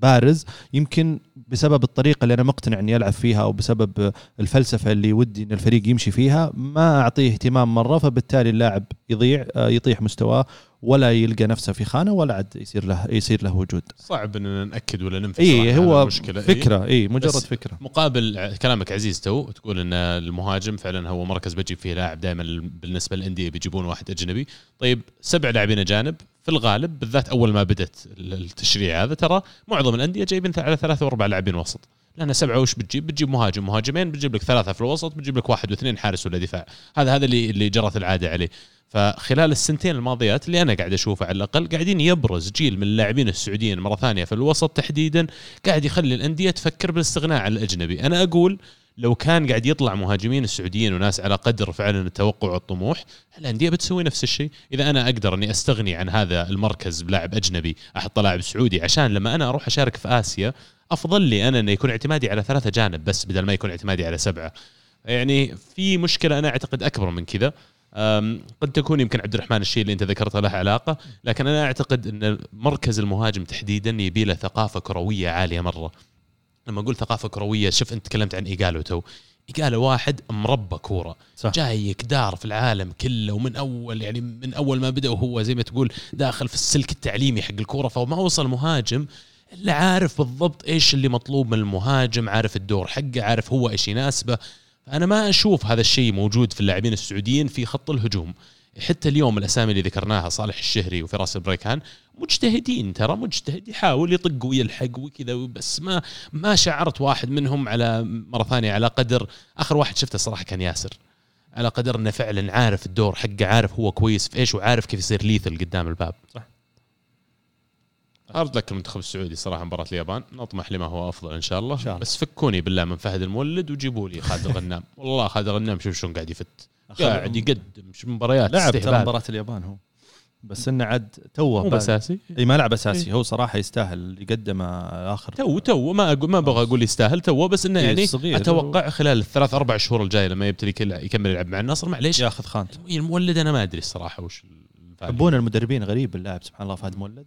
بارز يمكن بسبب الطريقة اللي أنا مقتنع إني ألعب فيها أو بسبب الفلسفة اللي ودي إن الفريق يمشي فيها ما أعطيه اهتمام مرة فبالتالي اللاعب يضيع آه، يطيح مستواه. ولا يلقى نفسه في خانة ولا عاد يصير له يصير له وجود صعب إن نأكد ولا ننفي اي هو المشكلة. إيه. فكرة اي مجرد فكرة مقابل كلامك عزيز تو تقول إن المهاجم فعلا هو مركز بجيب فيه لاعب دائما بالنسبة للأندية بيجيبون واحد أجنبي طيب سبع لاعبين أجانب في الغالب بالذات أول ما بدت ال- التشريع هذا ترى معظم الأندية جايبين على ثلاثة وأربع لاعبين وسط لأن سبعة وش بتجيب؟ بتجيب مهاجم مهاجمين بتجيب لك ثلاثة في الوسط بتجيب لك واحد واثنين حارس ولا دفاع هذا هذا اللي اللي جرت العادة عليه فخلال السنتين الماضيات اللي أنا قاعد أشوفه على الأقل قاعدين يبرز جيل من اللاعبين السعوديين مرة ثانية في الوسط تحديدا قاعد يخلي الأندية تفكر بالاستغناء عن الأجنبي. أنا أقول لو كان قاعد يطلع مهاجمين السعوديين وناس على قدر فعلا التوقع والطموح الأندية بتسوي نفس الشيء. إذا أنا أقدر أني أستغني عن هذا المركز بلاعب أجنبي أحط لاعب سعودي عشان لما أنا أروح أشارك في آسيا أفضل لي أنا أنه يكون اعتمادي على ثلاثة جانب بس بدل ما يكون اعتمادي على سبعة. يعني في مشكلة أنا أعتقد أكبر من كذا. قد تكون يمكن عبد الرحمن الشيء اللي انت ذكرته له علاقة لكن أنا أعتقد أن مركز المهاجم تحديدا يبي له ثقافة كروية عالية مرة. لما أقول ثقافة كروية شوف أنت تكلمت عن إيجالو تو. إيجالو واحد مربى كورة. صح. جايك دار في العالم كله ومن أول يعني من أول ما بدأ وهو زي ما تقول داخل في السلك التعليمي حق الكورة فما وصل مهاجم إلا عارف بالضبط إيش اللي مطلوب من المهاجم عارف الدور حقه عارف هو إيش يناسبه. فانا ما أشوف هذا الشيء موجود في اللاعبين السعوديين في خط الهجوم حتى اليوم الأسامي اللي ذكرناها صالح الشهري وفراس البريكان مجتهدين ترى مجتهد يحاول يطق ويلحق وكذا بس ما ما شعرت واحد منهم على مرة ثانية على قدر آخر واحد شفته صراحة كان ياسر على قدر إنه فعلا عارف الدور حقه عارف هو كويس في إيش وعارف كيف يصير ليثل قدام الباب صح. hard luck المنتخب السعودي صراحة مباراة اليابان نطمح لما هو أفضل إن شاء الله, إن شاء الله. بس فكوني بالله من فهد المولد وجيبوا لي خالد الغنام. والله خالد الغنام شوف شلون قاعد يفت. قاعد يقدم مباريات لعب ترى. مباراة اليابان هو. بس إنه عاد توه مو اساسي إي ما لعب أساسي. هو صراحة يستاهل اللي قدمه آخر. تو تو ما أقول ما أبغى أقول يستاهل تو بس إنه يعني صغير. أتوقع خلال الثلاث أربع شهور الجاية لما يبتدي يكمل يلعب مع النصر معليش. ياخذ خانته. المولد أنا ما أدري الصراحة وش. يحبون المدربين غريب اللاعب سبحان الله فهد مولد.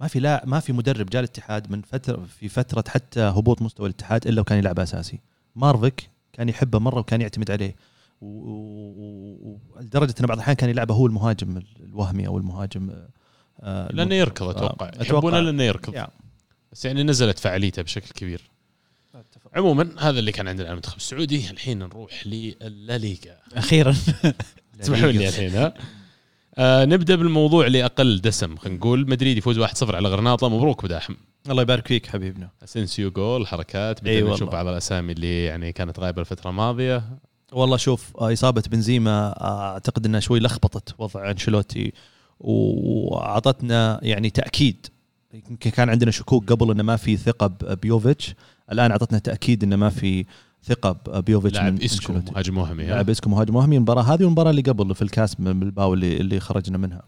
ما في لا ما في مدرب جاء الاتحاد من فترة في فترة حتى هبوط مستوى الاتحاد إلا وكان يلعب أساسي. مارفيك كان يحبه مرة وكان يعتمد عليه. و- و- ولدرجه انه بعض الأحيان كان يلعبه هو المهاجم الوهمي أو المهاجم آه، لأنه يركض أتوقع. يحبونه لأنه يركض. يا. بس يعني نزلت فعاليته بشكل كبير. عموما هذا اللي كان عندنا على المنتخب السعودي. الحين نروح للليغا. أخيرا. اسمحوا لي الحين ها؟ آه نبدأ بالموضوع اللي أقل دسم خلينا نقول مدريد يفوز 1-0 على غرناطة. مبروك بداحم الله يبارك فيك حبيبنا. اسنسيو جول حركات. بدنا إي نشوف. بعض الأسامي اللي يعني كانت غايبة الفترة الماضية. والله شوف آه، إصابة بنزيما آه، أعتقد إنها شوي لخبطت وضع أنشيلوتي وأعطتنا يعني تأكيد. يمكن كان عندنا شكوك قبل إنه ما في ثقة بيوفيتش. الآن أعطتنا تأكيد إنه ما في ثقة بيوفيتش لاعب إسكو. مهاجم وهمي؟ لاعب إسكو مهاجم وهمي المباراة هذه والمباراة اللي قبل في الكاس من بلباو اللي اللي خرجنا منها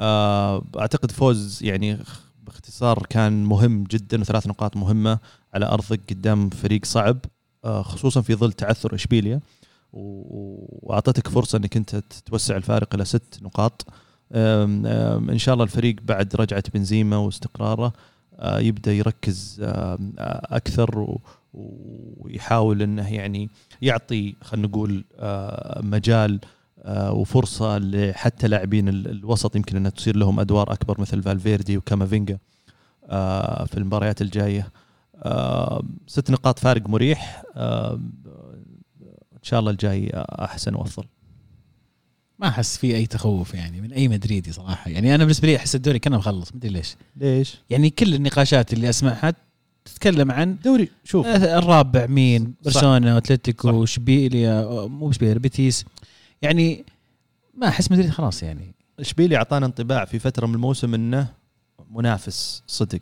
آه، أعتقد فوز يعني باختصار كان مهم جدا وثلاث نقاط مهمة على أرضك قدام فريق صعب آه، خصوصا في ظل تعثر إشبيليا واعطتك فرصة إنك أنت توسع الفارق إلى ست نقاط إن شاء الله الفريق بعد رجعة بنزيما واستقراره آه، يبدأ يركز آه، أكثر و- ويحاول إنه يعني يعطي خلينا نقول آه، مجال آه، وفرصة لحتى لاعبين ال- الوسط يمكن إنها تصير لهم أدوار أكبر مثل فالفيردي وكامافينجا آه، في المباريات الجاية. ست نقاط فارق مريح. إن شاء الله الجاي أحسن وأفضل. ما أحس في أي تخوف يعني من أي مدريدي صراحة. يعني أنا بالنسبة لي أحس الدوري كان مخلص مدري ليش. ليش؟ يعني كل النقاشات اللي أسمعها تتكلم عن دوري شوف. آه، الرابع مين. برشلونة أتلتيكو إشبيليا مو اشبيليا بيتيس. يعني ما أحس مدريد خلاص يعني. اشبيلي أعطانا انطباع في فترة من الموسم إنه منافس صدق.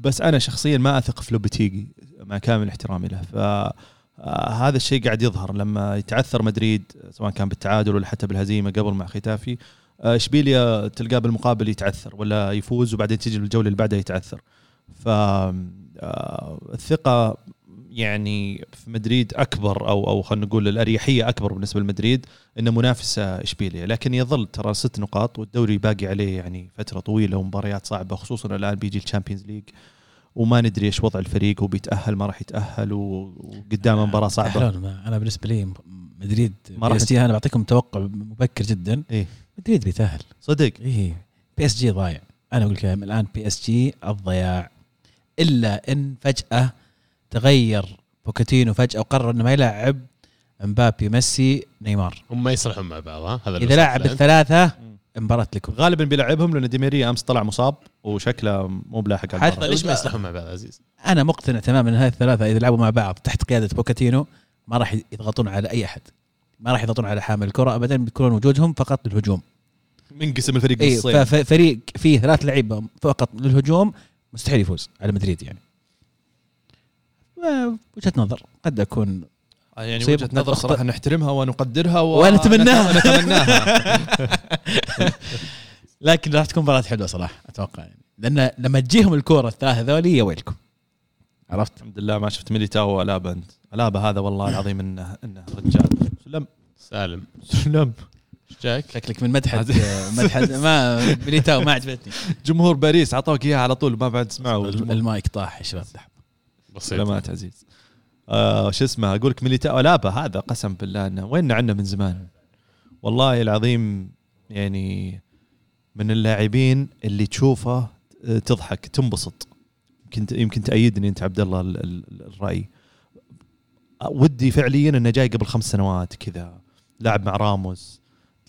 بس أنا شخصيا ما أثق في لوبتيجي مع كامل احترامي له. ف آه، الشيء قاعد يظهر لما يتعثر مدريد سواء كان بالتعادل ولا حتى بالهزيمة قبل مع ختافي. آه، إشبيليا تلقاه بالمقابل يتعثر ولا يفوز وبعدين تيجي الجولة اللي بعدها يتعثر. ف آه، الثقة يعني في مدريد أكبر أو أو خلينا نقول الأريحية أكبر بالنسبة لمدريد إنه منافسة اشبيليا لكن يظل ترى ست نقاط والدوري باقي عليه يعني فترة طويلة ومباريات صعبة خصوصا الآن بيجي ال Champions League وما ندري إيش وضع الفريق هو بيتاهل ما راح يتأهل وقدامه مباراة صعبة. أنا بالنسبة لي مدريد ما راح أنا بعطيكم توقع مبكر جدا. إيه. مدريد بيتأهل. صدق؟ إيه. PSG ضايع. أنا أقول لك الآن PSG الضياع. إلا إن فجأة تغير بوكيتينو فجأة وقرر إنه ما يلعب إمبابي ميسي نيمار. هم ما يصلحون مع بعض ها؟ هذا إذا له. الثلاثة مباراة لكم. غالبا بيلعبهم لأن دي ماريا أمس طلع مصاب وشكله مو بلاحق على حتى. ليش ما يصلحون مع بعض عزيز؟ أنا مقتنع تماما إن هذه الثلاثة إذا لعبوا مع بعض تحت قيادة بوكيتينو ما راح يضغطون على أي أحد. ما راح يضغطون على حامل الكرة ابدا بيكونون وجودهم فقط للهجوم. منقسم الفريق نصين. ففريق فيه ثلاث لعيبة فقط للهجوم مستحيل يفوز على مدريد يعني. و- وجهة نظر قد أكون يعني مصيبة. وجهة نظر صراحة نحترمها ونقدرها ونتمناها. ونتمناها لكن راح تكون مباراة حلوة صراحة أتوقع يعني. لأن لما تجيهم الكورة الثلاثة ذولي يا ويلكم. عرفت؟ الحمد لله ما شفت ميليتاو والابا أنت. الابا هذا والله العظيم انه إنه رجال. سلم سالم. سلم. جاك؟ شكلك من مدحت مدحت. ما ميليتاو ما عجبتني. جمهور باريس اعطوك إياها على طول ما بعد تسمعوا المايك طاح يا شباب. بسيط. سلامات عزيز آه شو اسمه؟ أقول لك ميليتاو الابا هذا قسم بالله إنه وين عنا من زمان؟ والله العظيم يعني من اللاعبين اللي تشوفه آه، تضحك تنبسط. يمكن يمكن تأيدني أنت عبد الله ال- ال- الرأي. آه، ودي فعليا إنه جاي قبل خمس سنوات كذا لعب مع راموس.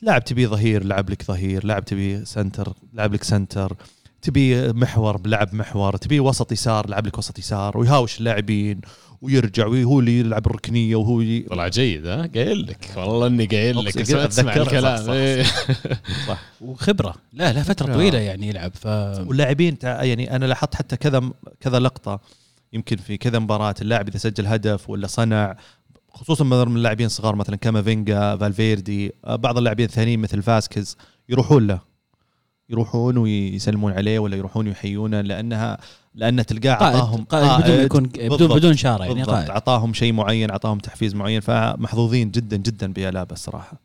لاعب تبي ظهير لعب لك ظهير لاعب تبي center لعب لك center تبي محور بلعب محور تبي وسط يسار لعب لك وسط يسار ويهاوش اللاعبين ويرجع وهو اللي يلعب الركنية وهو اللي طلع جيد ها؟ قايل لك. والله إني قايل لك. أتذكر. الكلام. صح، صح، إيه. صح. وخبرة. لا لا فترة. طويلة يعني يلعب ف واللاعبين تع- يعني أنا لاحظت حتى كذا كذا لقطة يمكن في كذا مباراة اللاعب إذا سجل هدف ولا صنع خصوصا مثلا من اللاعبين الصغار مثلا كامافينجا فالفيردي آه، بعض اللاعبين الثانيين مثل فاسكيز يروحون له. يروحون ويسلمون عليه ولا يروحون يحيونه لأنها لأن تلقاه أعطاهم قائد, قائد. بدون يكون بدون. بدون شاره يعني قائد. أعطاهم شيء معين أعطاهم تحفيز معين فمحظوظين جدا جدا بألابا الصراحة.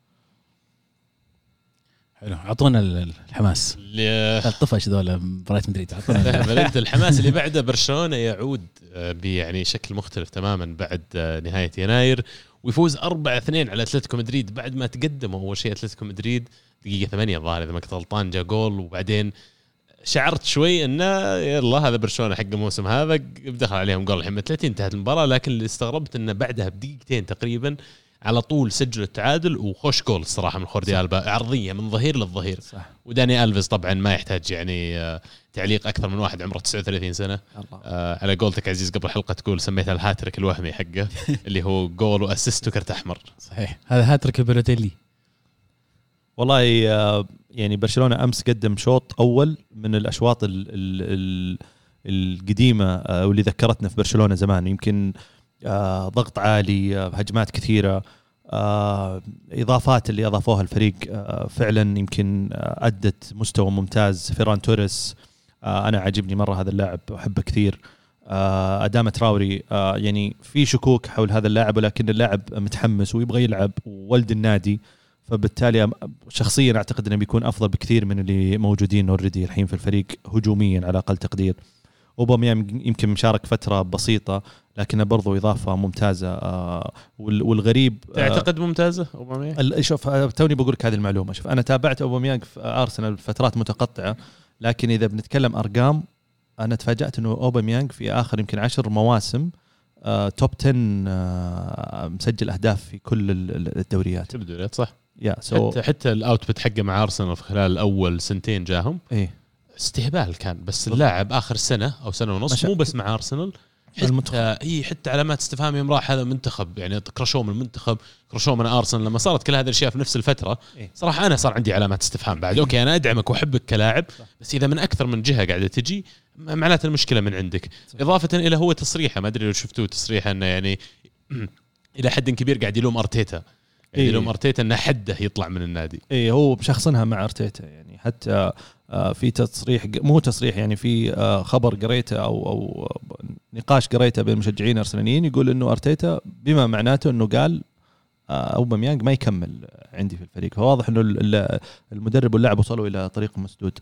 حلو. اعطونا ال- الحماس. اللي- طفش ذولا مباراه مدريد اعطونا الحماس اللي بعده برشلونة يعود آه، يعني شكل مختلف تماما بعد آه، نهاية يناير ويفوز 4 2 على أتلتيكو مدريد بعد ما تقدموا. أول شيء أتلتيكو مدريد دقيقة 8 الظاهر إذا ما كنت غلطان جاء جول وبعدين شعرت شوي إنه يلا هذا برشلونة حق الموسم هذا دخل عليهم جول الحين. 30 انتهت المباراة لكن اللي استغربت إنه بعدها بدقيقتين تقريبا على طول سجلوا التعادل وخش جول الصراحه من جوردي البا عرضية من ظهير للظهير. صح. وداني الفيز طبعا ما يحتاج يعني آه، تعليق أكثر من واحد عمره 39 سنة. الله. آه، على قولتك عزيز قبل حلقه تقول سميتها الهاتريك الوهمي حقه اللي هو goal و assist وكرت أحمر. صحيح. هذا هاتريك بالوتيلي والله آه، يعني برشلونة أمس قدم شوط أول من الأشواط ال ال ال القديمة واللي ذكرتنا في برشلونة زمان. يمكن آه، ضغط عالي آه، هجمات كثيرة آه، إضافات اللي أضافوها الفريق فعلا يمكن أدت مستوى ممتاز. فيران توريس أنا عاجبني مرة هذا اللاعب أحبه كثير. اداما تراوري يعني في شكوك حول هذا اللاعب ولكن اللاعب متحمس ويبغى يلعب وولد النادي. فبالتالي شخصيا أعتقد إنه بيكون أفضل بكثير من اللي موجودين already الحين في الفريق هجوميا على أقل تقدير. أوباميانج يمكن مشارك فترة بسيطة لكنه برضو إضافة ممتازة آه، وال- والغريب آه، تعتقد ممتازة أوباميانج؟ ال- شوف آه، توني بقول لك هذه المعلومة. شوف أنا تابعت أوباميانج في أرسنال فترات متقطعة لكن إذا بنتكلم أرقام أنا تفاجأت إنه أوباميانج في آخر يمكن عشر مواسم آه، top 10 آه، مسجل أهداف في كل ال- ال- الدوريات. تبدو لي صح. yeah so حتى حتى ال output حقه مع أرسنال في خلال أول سنتين جاهم. إيه. استهبال كان بس اللاعب آخر سنة أو سنة ونص مو بس مع أرسنال حتى. اي حتى علامات استفهام يوم راح هذا منتخب يعني كرشوه من المنتخب كرشوه من أرسنال لما صارت كل هذه الأشياء في نفس الفترة إيه. صراحة أنا صار عندي علامات استفهام بعد. أوكي أنا أدعمك وأحبك كلاعب بس إذا من أكثر من جهة قاعدة تجي معناته المشكلة من عندك. إضافة إلى هو تصريحه ما أدري لو شفتوه تصريحه إنه يعني إلى حد كبير قاعد يلوم أرتيتا. قاعد إيه. أرتيتا إنه حده يطلع من النادي. اي هو مشخصنها مع أرتيتا يعني حتى آه، في تصريح مو تصريح يعني في آه، خبر قريته أو أو نقاش قريته بين المشجعين الارسناليين يقول إنه أرتيتا بما معناته إنه قال آه، أوباميانج ما يكمل عندي في الفريق. فواضح إنه ال- ال- المدرب واللاعب وصلوا إلى طريق مسدود.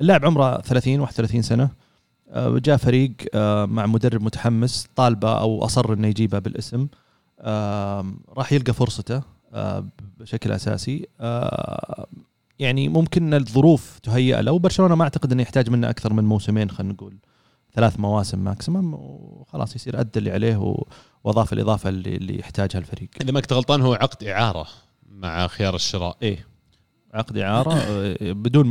اللاعب عمره 30 31 سنة جاء فريق مع مدرب متحمس طالبه أو أصر إنه يجيبه بالاسم. راح يلقى فرصته بشكل أساسي. يعني ممكن الظروف تهيأ له وبرشلونة ما أعتقد إنه يحتاج منه أكثر من موسمين خلينا نقول ثلاث مواسم ماكسيمم وخلاص يصير أدى اللي عليه وأضاف الإضافة اللي, اللي يحتاجها الفريق. اذا ما كنت غلطان هو عقد إعارة مع خيار الشراء. إيه. عقد إعارة آه، بدون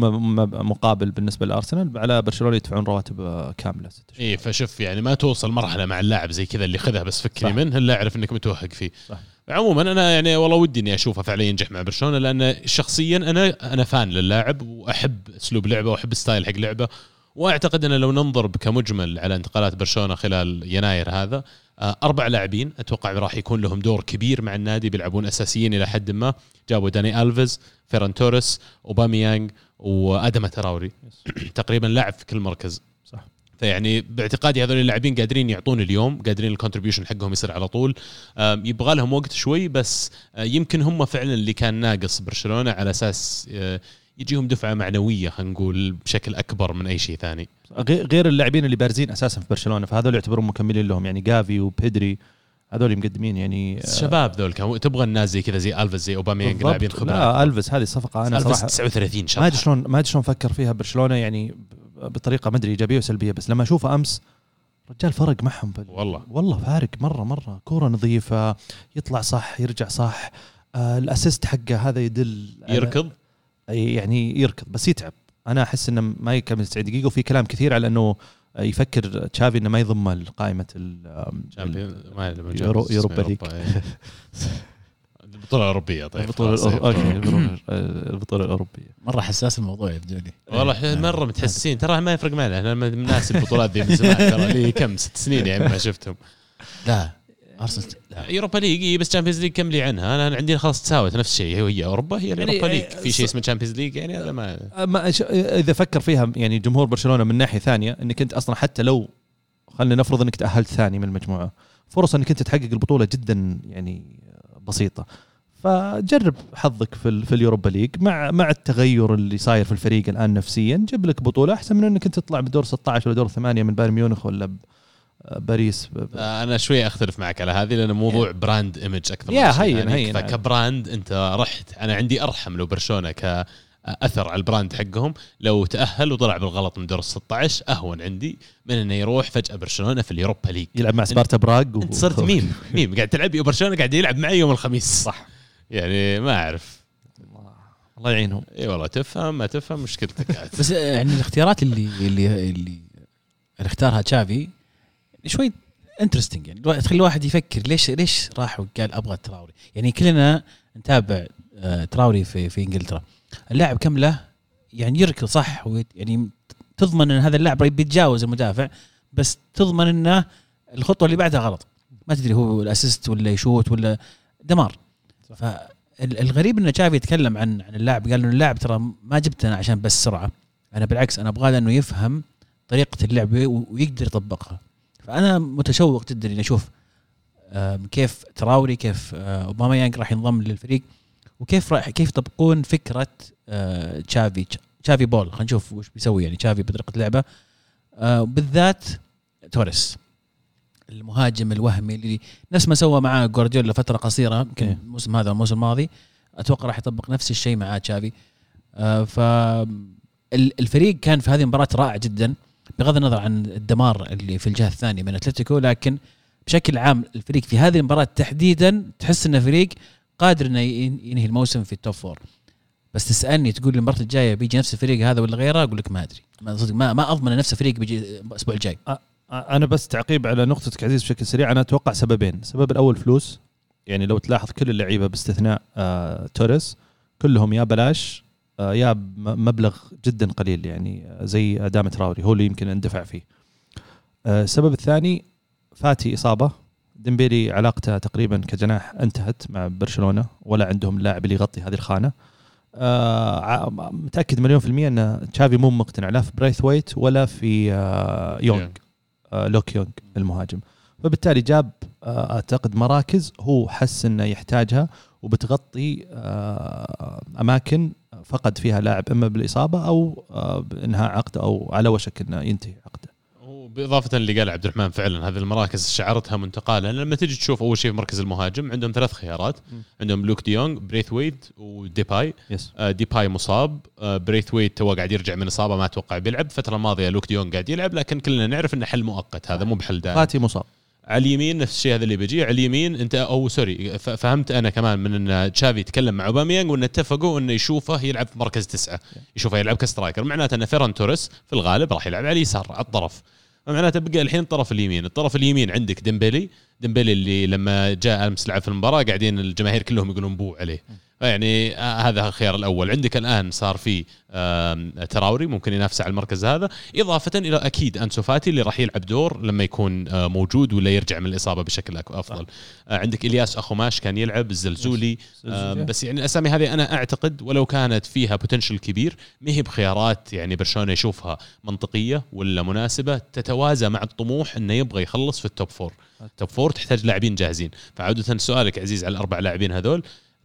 مقابل بالنسبة لأرسنال على برشلونة يدفعون رواتب آه، كاملة ست شهور اي فشوف يعني ما توصل مرحلة مع اللاعب زي كذا اللي خذها بس فكني صح. منه الا اعرف إنك متوهق فيه صح. عموما أنا يعني والله ودي إني أشوفه فعلا ينجح مع برشلونة لأن شخصيا أنا أنا fan للاعب وأحب أسلوب لعبه وأحب style حق لعبه وأعتقد ان لو ننظر كمجمل على انتقالات برشلونة خلال يناير هذا أربع لاعبين. أتوقع راح يكون لهم دور كبير مع النادي بيلعبون أساسيين إلى حد ما. جابوا داني ألفيز فيران توريس اوباميانج وآدم تراوري. تقريبا لاعب في كل مركز. صح. فيعني باعتقادي هذول اللاعبين قادرين يعطون اليوم قادرين ال contribution حقهم يصير على طول. يبغى لهم وقت شوي بس آه، يمكن هم فعلا اللي كان ناقص برشلونة على أساس آه، يجيهم دفعة معنوية خلينا نقول بشكل أكبر من أي شيء ثاني. غير اللاعبين اللي بارزين أساسا في برشلونة فهذول يعتبرون مكملين لهم يعني جافي وبيدري هذول مقدمين يعني بس شباب ذول كانوا تبغى الناس زي كذا زي الفيز زي أوباميانج بالضبط. لاعبين خبرات لا ألفيس هذه الصفقه أنا الفيز صراحة 39 شهر ما أدري شلون ما أدري شلون فكر فيها برشلونة يعني بطريقة ما أدري إيجابية وسلبيه بس لما اشوفه أمس رجال فرق معهم بال- والله. والله فارق مرة مرة. كورة نظيفة يطلع صح يرجع صح آه ال assist حقه هذا يدل يركض؟ يعني يركض بس يتعب. أنا أحس إنه ما يكمل 90 دقيقة وفي كلام كثير على إنه يفكر تشافي إنه ما يضم قائمة Champions ما أدري من يورو- جاب اسمه Europa League. إيه. البطولة الأوروبية طيب البطولة الأورو- إيه. okay البطولة- البطوله الأوروبية. مرة حساس الموضوع يبدوني والله إحنا مرة متحسين ترى ما يفرق معنا إحنا من ناس البطولات ذي من زمان ترى. لي كم؟ ست سنين يعني ما شفتهم. لا. أرسنال Europa League إيه، بس Champions League كم لي عنها؟ أنا عندي خلاص تساوت نفس الشيء هي وهي أوروبا هي يعني ال Europa League. إيه، في شيء اسمه Champions League يعني هذا ما ما إذا فكر فيها يعني جمهور برشلونة من ناحية ثانية إنك أنت أصلا حتى لو خلينا نفرض إنك تأهلت ثاني من المجموعة فرص إنك أنت تحقق البطولة جدا يعني بسيطة. فجرب حظك في في ال Europa League مع مع التغير اللي صاير في الفريق الآن نفسيا. جيب لك بطولة أحسن من إنك أنت تطلع بدور 16 ولا دور 8 من بايرن ميونخ ولا باريس. آه، أنا شوي أختلف معك على هذه لأن موضوع brand image أكثر يا من شيء. هين- ثاني. هين. فك brand أنت رحت. أنا عندي أرحم لو برشلونة كأثر على ال brand حقهم. لو تأهل وطلع بالغلط من دور ال 16 أهون عندي من إنه يروح فجأة برشلونة في ال Europa League. يلعب مع سبارتا براغ و- أنت صرت meme. meme. قاعد تلعب وبرشلونه قاعد يلعب معي يوم الخميس. صح. يعني ما أعرف. الله يعينهم. إي والله تفهم ما تفهم مشكلتك. بس يعني الاختيارات اللي اللي اللي اللي اختارها تشافي شوي interesting يعني. تخلي الواحد يفكر ليش ليش راح وقال أبغى تراوري. يعني كلنا نتابع آه، تراوري في في إنجلترا. اللاعب كم له؟ يعني يركض صح يعني تضمن إن هذا اللاعب بيتجاوز المدافع بس تضمن انه الخطوة اللي بعدها غلط. ما تدري هو الأسيست ولا يشوت ولا دمار. فالغريب إن تشافي يتكلم عن عن اللاعب قال إنه اللاعب ترى ما جبته أنا عشان بس سرعة. أنا بالعكس أنا ابغاه إنه يفهم طريقة اللعب ويقدر يطبقها. فانا متشوق جدا إني أشوف كيف تراوري كيف آه، أوباما يانج راح ينضم للفريق وكيف راح كيف يطبقون فكرة آه، تشافي تشافي بول. خلينا نشوف وش بيسوي يعني تشافي بطريقة لعبه آه، بالذات توريس المهاجم الوهمي اللي نفس ما سوى مع جوارديولا فترة قصيرة يمكن إيه. الموسم هذا الموسم الماضي أتوقع راح يطبق نفس الشيء مع تشافي. ف ال- الفريق كان في هذه المباراة رائع جدا. بغض النظر عن الدمار اللي في الجهة الثانية من أتلتيكو لكن بشكل عام الفريق في هذه المباراة تحديدا تحس إنه فريق قادر إنه ين- ينهي الموسم في ال top four بس تسألني تقول المباراة الجاية بيجي نفس الفريق هذا ولا غيره؟ أقول لك ما أدري. ما صدق ما, ما أضمن نفس الفريق بيجي الأسبوع الجاي. أنا بس تعقيب على نقطتك عزيز بشكل سريع. أنا أتوقع سببين. السبب الأول فلوس. يعني لو تلاحظ كل اللعيبة باستثناء آه توريس كلهم يا بلاش يا ب- مبلغ جدا قليل يعني آه، زي ادام تراوري هو اللي يمكن اندفع فيه. آه السبب الثاني فاتي إصابة. ديمبيلي علاقته تقريبا كجناح انتهت مع برشلونة ولا عندهم اللاعب اللي يغطي هذه الخانة. آه متأكد مليون في المية أن تشافي مو مقتنع لا في برايث ويت ولا في آه يونغ. آه، لوك يونغ المهاجم. فبالتالي جاب آه، أعتقد مراكز هو حس أنه يحتاجها وبتغطي آه، أماكن فقد فيها لاعب إما بالإصابة أو آه، بإنهاء عقده أو على وشك إنه ينتهي عقده. هو وبإضافة اللي قال عبد الرحمن فعلا هذه المراكز شعرتها منتقاله. لما تجي تشوف أول شيء في مركز المهاجم عندهم ثلاث خيارات. مم. عندهم لوك ديونج بريثويت وديباي. yes آه، ديباي مصاب. آه، بريثويت تو قاعد يرجع من إصابة ما أتوقع بيلعب. الفترة الماضية لوك ديونج قاعد يلعب لكن كلنا نعرف إنه حل مؤقت هذا مو بحل دائم. فاتي مصاب. على اليمين نفس الشيء هذا اللي بيجي. على اليمين أنت أو سوري فهمت أنا كمان من إن تشافي يتكلم مع أوباميانج وإن اتفقوا إنه يشوفه يلعب في مركز تسعة. يشوفه يلعب ك striker معناته إن فيران توريس في الغالب راح يلعب على اليسار على الطرف. معناته بقى الحين الطرف اليمين. الطرف اليمين عندك ديمبلي ديمبلي اللي لما جاء أمس لعب في المباراة قاعدين الجماهير كلهم يقولون بو عليه. يعني آه هذا الخيار الأول. عندك الآن صار في تراوري ممكن ينافس على المركز هذا. إضافة إلى أكيد أنسو فاتي اللي راح يلعب دور لما يكون آه، موجود ولا يرجع من الإصابة بشكل أفضل. آه، عندك إلياس أخوماش كان يلعب الزلزولي بس يعني الأسامي هذه أنا أعتقد ولو كانت فيها potential كبير ما هي بخيارات يعني برشلونة يشوفها منطقية ولا مناسبة تتوازى مع الطموح إنه يبغى يخلص في ال top four ال top four تحتاج لاعبين جاهزين. فعودة سؤالك عزيز على الأربع لاعبين هذول.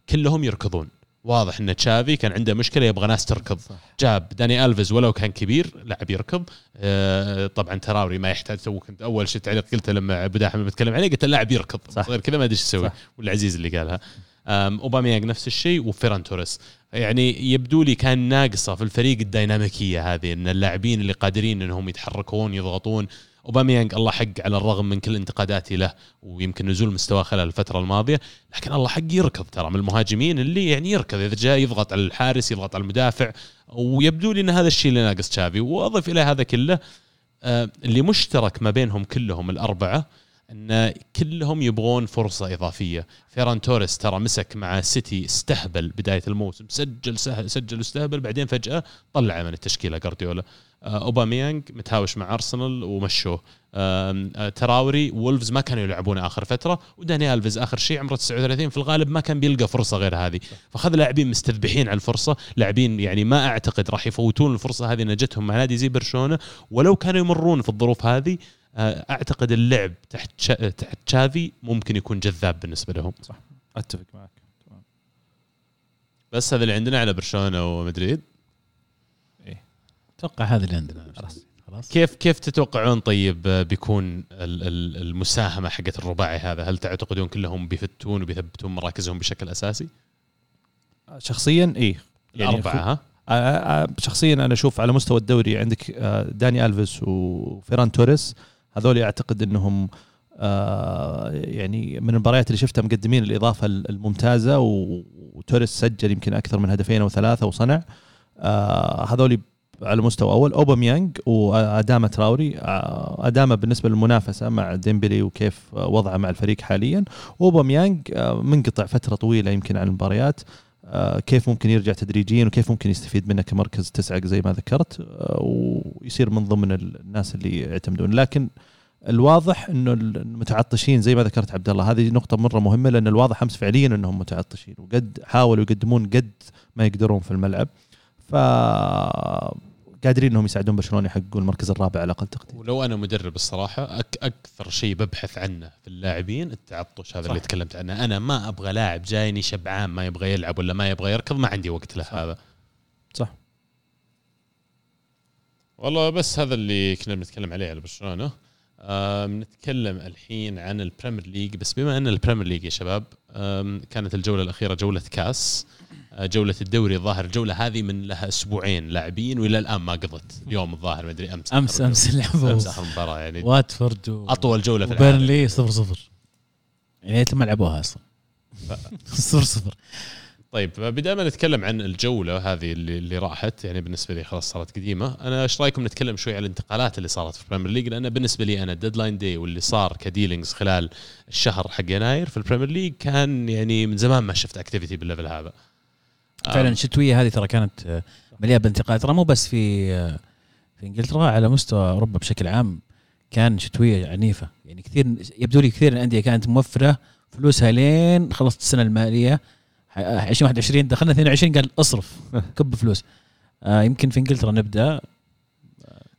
كلهم يركضون. واضح إن تشافي كان عنده مشكلة يبغى ناس تركض. صح. جاب داني ألفيز ولو كان كبير لاعب يركض. آه طبعا تراوري ما يحتاج تو كنت. أول شيء تعليق قلته لما أبو داحم بتكلم عليه قلت اللاعب يركض. صح. غير كذا ما أدري إيش يسوي. والعزيز اللي قالها. أوباميانج نفس الشيء وفيران توريس. يعني يبدو لي كان ناقصة في الفريق الديناميكية هذه إن اللاعبين اللي قادرين إنهم يتحركون يضغطون أوباميانج الله حق على الرغم من كل انتقاداتي له ويمكن نزول مستواه خلال الفترة الماضية لكن الله حق يركض ترى من المهاجمين اللي يعني يركض. إذا جاء يضغط على الحارس يضغط على المدافع ويبدو لي إن هذا الشيء اللي ناقص تشافي. واضف إلى هذا كله آه، اللي مشترك ما بينهم كلهم الأربعة إن كلهم يبغون فرصة إضافية. فيران توريس ترى مسك مع سيتي استهبل بداية الموسم سجل سجل واستهبل بعدين فجأة طلع من التشكيلة جارديولا. اوباميانج متهاوش مع ارسنال ومشوه. آه، تراوري وولفز ما كانوا يلعبونه آخر فترة وداني ألفيز آخر شيء عمره 39 في الغالب ما كان بيلقى فرصة غير هذه. فاخذ لاعبين مستذبحين على الفرصة لاعبين يعني ما أعتقد راح يفوتون الفرصة هذه إن جتهم مع نادي زي برشلونة. ولو كانوا يمرون في الظروف هذه آه، أعتقد اللعب تحت شا... تحت تشافي ممكن يكون جذاب بالنسبة لهم. أتفق معك. تمام. بس هذا اللي عندنا على برشلونة ومدريد. أتوقع هذا اللي عندنا. خلاص. خلاص. كيف كيف تتوقعون طيب آه، بيكون ال- ال- المساهمة حقت الرباعي هذا؟ هل تعتقدون كلهم بيفتون وبيثبتون مراكزهم بشكل أساسي؟ شخصيا إيه. الاربعه ها؟ آه، آه، شخصيا أنا أشوف على مستوى الدوري عندك داني ألفيس وفيران توريس. هذول أعتقد إنهم يعني من المباريات اللي شفتها مقدمين الإضافة الممتازة و- وتوريس سجل يمكن أكثر من هدفين أو ثلاثة وصنع. هذول على مستوى أول اوباميانج وأداما تراوري. آه، أداما بالنسبة للمنافسة مع ديمبلي وكيف آه، وضعه مع الفريق حاليا. اوباميانج آه، منقطع فترة طويلة يمكن عن المباريات كيف ممكن يرجع تدريجيا وكيف ممكن يستفيد منه كمركز تسعة زي ما ذكرت ويصير من ضمن الناس اللي يعتمدون. لكن الواضح إنه المتعطشين زي ما ذكرت عبد الله هذه نقطة مرة مهمة لأن الواضح أمس فعليا إنهم متعطشين وقد حاولوا يقدمون قد ما يقدرون في الملعب. ف قادرين إنهم يساعدون برشلونة يحققون المركز الرابع على أقل تقدير ولو أنا مدرب الصراحة أك أكثر شيء ببحث عنه في اللاعبين التعطش هذا صح. اللي تكلمت عنه أنا ما أبغى لاعب جايني شبعان ما يبغى يلعب ولا ما يبغى يركض ما عندي وقت له صح. هذا صح. والله بس هذا اللي كنا بنتكلم عليه على برشلونة آم، نتكلم الحين عن البريمير ليج بس بما أن البريمير ليج يا شباب كانت الجولة الأخيرة جولة كاس جولة الدوري الظاهر. الجولة هذه من لها أسبوعين لاعبين وإلى الآن ما قضت. اليوم الظاهر ما أدري أمس أمس آخر أمس الجولة. لعبوا. أمس آخر مباراة يعني. واتفورد و... أطول جولة في العالم. وبيرنلي 0 0 يعني ما لعبوها أصلا. 0 0 طيب بدل ما نتكلم عن الجولة هذه اللي, اللي راحت يعني بالنسبة لي خلاص صارت قديمة. أنا إيش رأيكم نتكلم شوي على الانتقالات اللي صارت في البريمير ليج لأن بالنسبة لي أنا ال deadline day واللي صار ك dealings خلال الشهر حق يناير في البريمير ليج كان يعني من زمان ما شفت activity بال level هذا. فعلا آم، الشتويه هذه ترى كانت آه، مليئة بالانتقالات ترى مو بس في آه، في إنجلترا على مستوى أوروبا بشكل عام كان شتوية عنيفة. يعني كثير يبدو لي كثير الأندية كانت موفرة فلوسها لين خلصت السنة المالية ح- 2021 دخلنا 22 قال اصرف كب فلوس. آه يمكن في إنجلترا نبدأ.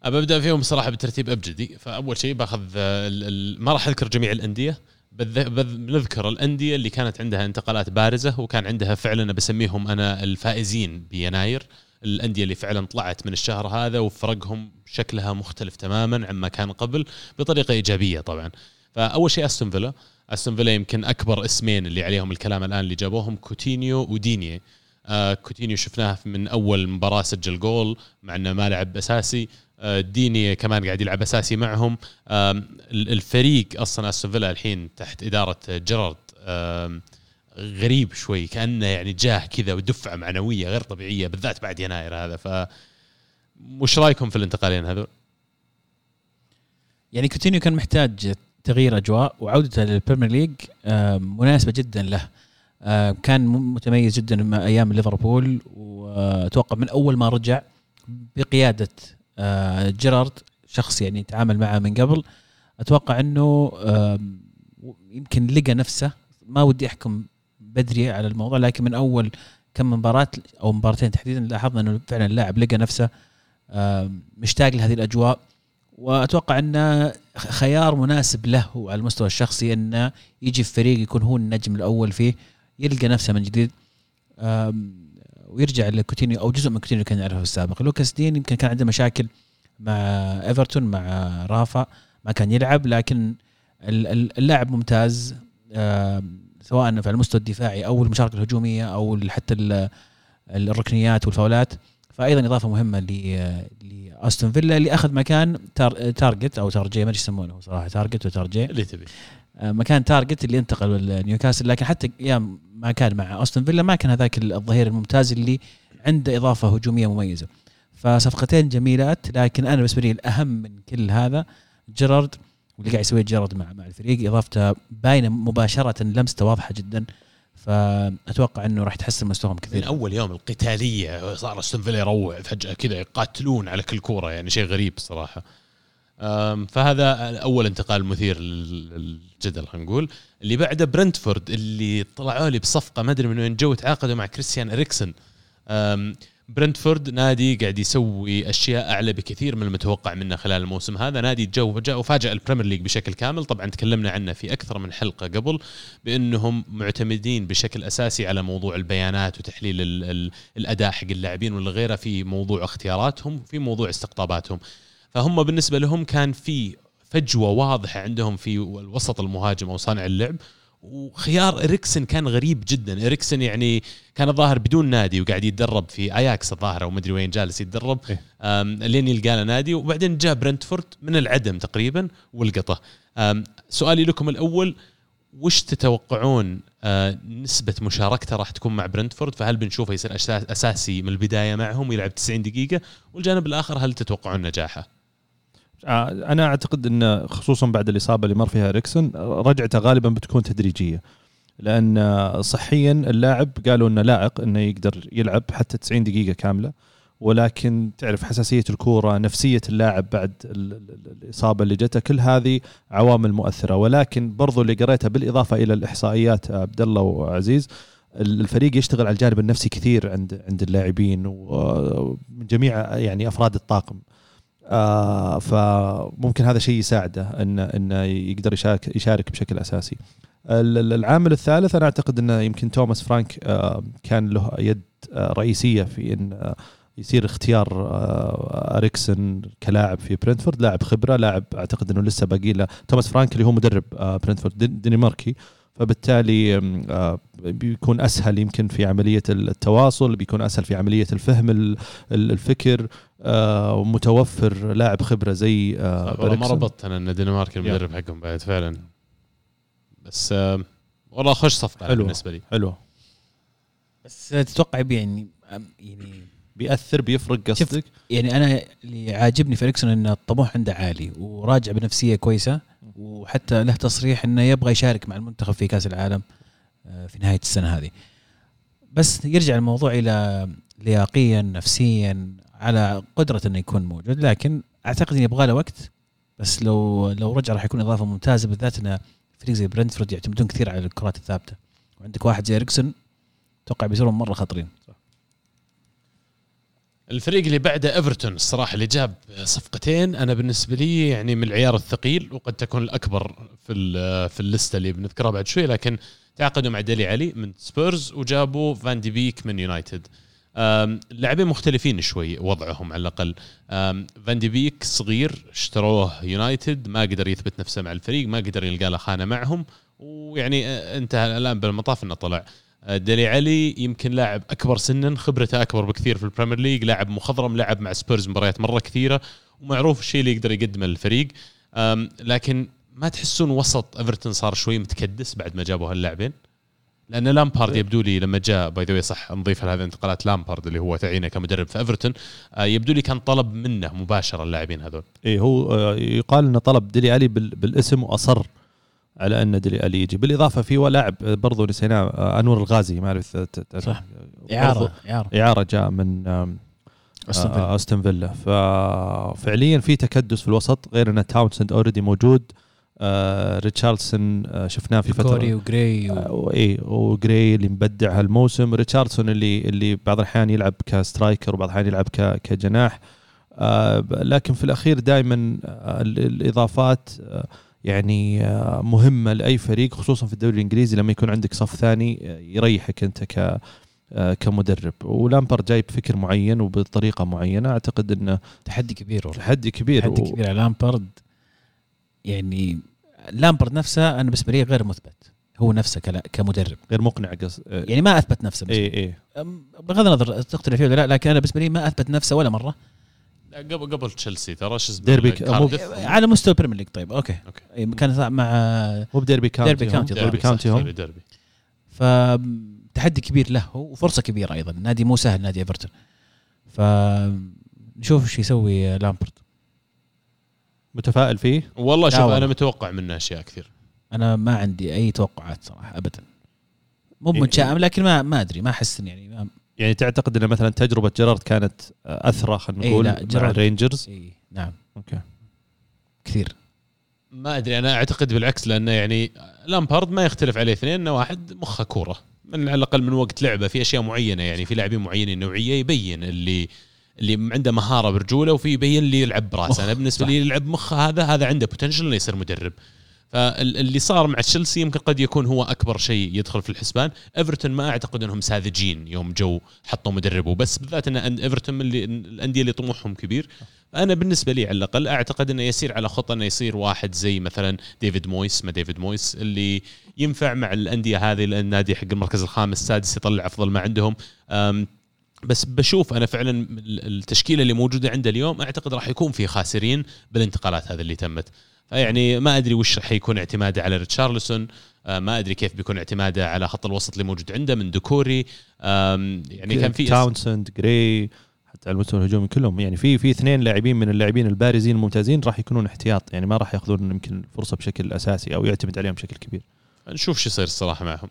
أبى أبدأ فيهم صراحة بالترتيب أبجدي. فأول شيء باخذ آه، ما راح أذكر جميع الأندية. بنذكر الأندية اللي كانت عندها انتقالات بارزة وكان عندها فعلا بسميهم أنا الفائزين بيناير. الأندية اللي فعلا طلعت من الشهر هذا وفرقهم شكلها مختلف تماما عما كان قبل بطريقة إيجابية طبعا. فأول شيء أستون فيلا. أستون فيلا يمكن أكبر اسمين اللي عليهم الكلام الآن اللي جابوهم كوتينيو وديني آه كوتينيو شفناه من أول مباراة سجل جول مع إنه ما لعب أساسي. ديني كمان قاعد يلعب أساسي معهم. آه الفريق أصلا أستون فيلا الحين تحت إدارة جيرارد آه غريب شوي كأنه يعني جاه كذا ودفعة معنوية غير طبيعية بالذات بعد يناير هذا. ف وش رأيكم في الانتقالين هذول؟ يعني كوتينيو كان محتاج تغيير أجواء وعودته للبريمير ليج آه، مناسبة جدا له. آه، كان متميز جدا أيام ليفربول وأتوقع من أول ما رجع بقيادة آه، جيرارد شخص يعني تعامل معه من قبل. أتوقع إنه يمكن لقى نفسه. ما ودي أحكم بدري على الموضوع لكن من أول كم مباراة أو مباراتين تحديدا لاحظنا إنه فعلا اللاعب لقى نفسه مشتاق لهذه الأجواء. وأتوقع انه خيار مناسب له على المستوى الشخصي إنه يجي في فريق يكون هو النجم الأول فيه يلقى نفسه من جديد. ويرجع لكوتينيو أو جزء من كوتينيو كان يعرفه في السابق. لوكاس دين يمكن كان عنده مشاكل مع إيفرتون مع رافا ما كان يلعب لكن اللاعب ممتاز سواء في المستوى الدفاعي أو المشاركة الهجومية أو حتى الركنيات والفاولات. فايضا إضافة مهمة لاستون فيلا اللي أخذ مكان تار تارجت أو تارجي ما أدري يسمونه صراحة تارجت وتارجي اللي تبي. مكان تارجت اللي انتقل نيوكاسل لكن حتى أيام ما كان مع استون فيلا ما كان هذاك الظهير الممتاز اللي عنده إضافة هجومية مميزة. فصفقتين جميلات لكن أنا بالنسبة لي الأهم من كل هذا جيرارد واللي قاعد يسويه جيرارد مع مع الفريق. إضافته باينة مباشرة لمسته واضحة جدا. فأتوقع إنه راح تحسن مستواهم كثير. من أول يوم القتالية صار استون فيلا يروع فجأة كذا يقاتلون على كل كورة يعني شيء غريب صراحة فهذا أول انتقال مثير للجدل خلينا نقول. اللي بعده برنتفورد اللي طلعوا لي بصفقة ما أدري من وين جو تعاقدوا مع كريستيان اريكسن برنتفورد نادي قاعد يسوي أشياء أعلى بكثير من المتوقع منه خلال الموسم هذا. نادي جو جاء وفاجأ البريمير ليج بشكل كامل. طبعا تكلمنا عنه في أكثر من حلقة قبل بأنهم معتمدين بشكل أساسي على موضوع البيانات وتحليل ال ال الأداء حق اللاعبين ولا غيره في موضوع اختياراتهم في موضوع استقطاباتهم. فهم بالنسبة لهم كان في فجوة واضحة عندهم في الوسط المهاجم أو صانع اللعب. وخيار إريكسن كان غريب جدا. إريكسن يعني كان الظاهر بدون نادي وقاعد يتدرب في أياكس الظاهر أو مدري وين جالس يتدرب. إيه؟ لين يلقى له نادي. وبعدين جاء برنتفورد من العدم تقريبا والقطه سؤالي لكم الأول وش تتوقعون آه نسبة مشاركته راح تكون مع برنتفورد؟ فهل بنشوفه يصير أساسي من البداية معهم ويلعب 90 دقيقة؟ والجانب الآخر هل تتوقعون نجاحه؟ أنا أعتقد انه خصوصا بعد الإصابة اللي مر فيها إريكسون رجعته غالبا بتكون تدريجية. لأن صحيا اللاعب قالوا إنه لائق إنه يقدر يلعب حتى 90 دقيقة كاملة. ولكن تعرف حساسية الكورة نفسية اللاعب بعد الإصابة اللي جته كل هذه عوامل مؤثرة. ولكن برضو اللي قريتها بالإضافة إلى الإحصائيات عبد الله وعزيز الفريق يشتغل على الجانب النفسي كثير عند عند اللاعبين ومن جميع يعني أفراد الطاقم. آه فممكن هذا شيء يساعده انه إنه يقدر يشارك يشارك بشكل أساسي. العامل الثالث أنا أعتقد إنه يمكن توماس فرانك آه كان له يد آه رئيسية في إن آه يصير اختيار آه أريكسن كلاعب في برنتفورد لاعب خبرة لاعب أعتقد إنه لسه باقي له توماس فرانك اللي هو مدرب آه برنتفورد دنماركي فبالتالي آه، بيكون أسهل يمكن في عملية التواصل بيكون أسهل في عملية الفهم الفكر آه، متوفر لاعب خبرة زي آه، والله ما ربطت أنا إن الدنمارك المدرب حقهم بعد فعلا. بس والله خوش صفقة حلوة بالنسبة لي. حلو بس تتوقع يعني يعني بيأثر بيفرق قصدك؟ يعني أنا اللي عاجبني في اريكسون ان الطموح عنده عالي وراجع بنفسية كويسة. وحتى له تصريح إنه يبغى يشارك مع المنتخب في كأس العالم آه، في نهاية السنة هذه. بس يرجع الموضوع إلى لياقيا نفسيا على قدرة إنه يكون موجود. لكن أعتقد انه يبغى له وقت بس لو لو رجع راح يكون إضافة ممتازة بالذات انه فريق زي برنتفورد يعتمدون كثير على الكرات الثابتة. وعندك واحد زي إريكسون أتوقع بيصيرون مرة خطرين. الفريق اللي بعده إيفرتون الصراحه اللي جاب صفقتين أنا بالنسبة لي يعني من العيار الثقيل وقد تكون الأكبر في في ال list اللي بنذكرها بعد شوي لكن تعاقدوا مع ديلي علي من سبيرز وجابوا فان دي بيك من يونايتد. اللاعبين مختلفين شوي وضعهم على الأقل. فان دي بيك صغير اشتروه يونايتد ما قدر يثبت نفسه مع الفريق ما قدر يلقى له خانة معهم ويعني آه، انتهى الآن بالمطاف إنه طلع. ديلي علي يمكن لاعب أكبر سنا خبرته أكبر بكثير في ال Premier League لاعب مخضرم لعب مع سبيرز مباريات مرة كثيرة ومعروف الشيء اللي يقدر يقدمه للفريق. لكن ما تحسون وسط إيفرتون صار شوي متكدس بعد ما جابوا هاللاعبين؟ لأن لامبارد يبدو لي لما جاء by the way صح نضيف لهذه انتقالات لامبارد اللي هو تعيينه كمدرب في إيفرتون آه، يبدو لي كان طلب منه مباشرة اللاعبين هذول. اي هو آه، يقال إنه طلب ديلي علي بال- بالاسم وأصر. على أن ديلي علي يجي. بالإضافة في لاعب برضو نسيناه آه، أنور الغازي ما أعرف صح. إعارة إعارة. إعارة جاء من. آه، أستون فيلا. ففعليا في تكدس في الوسط غير أن تاونسند already موجود. آه ريتشاردسون آه شفناه في فترة. كوري وجراي و... آه، اي وجراي اللي مبدع هالموسم. ريتشاردسون اللي اللي بعض الأحيان يلعب ك striker وبعض الأحيان يلعب ك- كجناح. آه، لكن في الأخير دائما الإضافات آه، يعني آه، مهمة لأي فريق خصوصا في الدوري الإنجليزي لما يكون عندك صف ثاني آه، يريحك أنت ك آه، كمدرب. ولامبر جاي بفكر معين وبطريقة معينة. أعتقد إنه تحدي كبير والله. تحدي كبير تحدي و- كبير على لامبرد يعني لامبرد نفسه أنا بالنسبة لي غير مثبت. هو نفسه كلا- كمدرب. غير مقنع قص يعني ما أثبت نفسه اي اي أم- بغض النظر تقتنع فيه ولا لا لكن أنا بالنسبة لي ما أثبت نفسه ولا مرة. قبل قبل تشيلسي ترى شو اسمه ديربي- كارديف. على مستوى ال Premier League طيب okay okay. إيه، كان مع مو بديربي كاونتي ديربي. كاونتي، ديربي كاونتي هم ديربي فتحدي كبير له وفرصة كبيرة أيضا نادي مو سهل نادي ايفرتون فنشوف إيش يسوي لامبرد متفائل فيه والله شوف. أنا متوقع منه أشياء كثير أنا ما عندي أي توقعات صراحة ابدا مو إيه. متشائم لكن ما ما أدري ما أحس يعني ما يعني تعتقد إن مثلا تجربة جيرارد كانت أثرى خلينا إيه، نقول لا، مع. الرينجرز إيه نعم. okay. كثير. ما أدري أنا أعتقد بالعكس لأنه يعني لامبارد ما يختلف عليه اثنين إنه واحد مخه كورة. من على الأقل من وقت لعبة في أشياء معينة يعني في لاعبين معينين نوعية يبين اللي اللي عنده مهارة برجوله وفي يبين اللي يلعب براسه. أنا بالنسبة. لي يلعب مخه هذا هذا عنده potential إنه يصير مدرب. فاللي صار مع تشيلسي يمكن قد يكون هو أكبر شيء يدخل في الحسبان. إيفرتون ما أعتقد إنهم ساذجين يوم جو حطوا مدرب وبس بالذات إن إيفرتون من الأندية اللي طموحهم كبير. أنا بالنسبة لي على الأقل أعتقد إنه يسير على خطة إنه يصير واحد زي مثلا ديفيد مويس ما ديفيد مويس اللي ينفع مع الأندية هذه لأن النادي حق المركز الخامس السادس يطلع أفضل ما عندهم. بس بشوف أنا فعلا ال- التشكيلة اللي موجودة عنده اليوم أعتقد راح يكون في خاسرين بالانتقالات هذه اللي تمت. فيعني ما أدري وش راح يكون اعتماده على ريتشارليسون آه، ما أدري كيف بيكون اعتماده على خط الوسط اللي موجود عنده من دكوري يعني كان في تاونسند جراي حتى على المستوى الهجومي كلهم. يعني في في اثنين لاعبين من اللاعبين البارزين الممتازين راح يكونون احتياط. يعني ما راح ياخذون يمكن فرصة بشكل أساسي أو يعتمد عليهم بشكل كبير. نشوف شو يصير الصراحة معهم.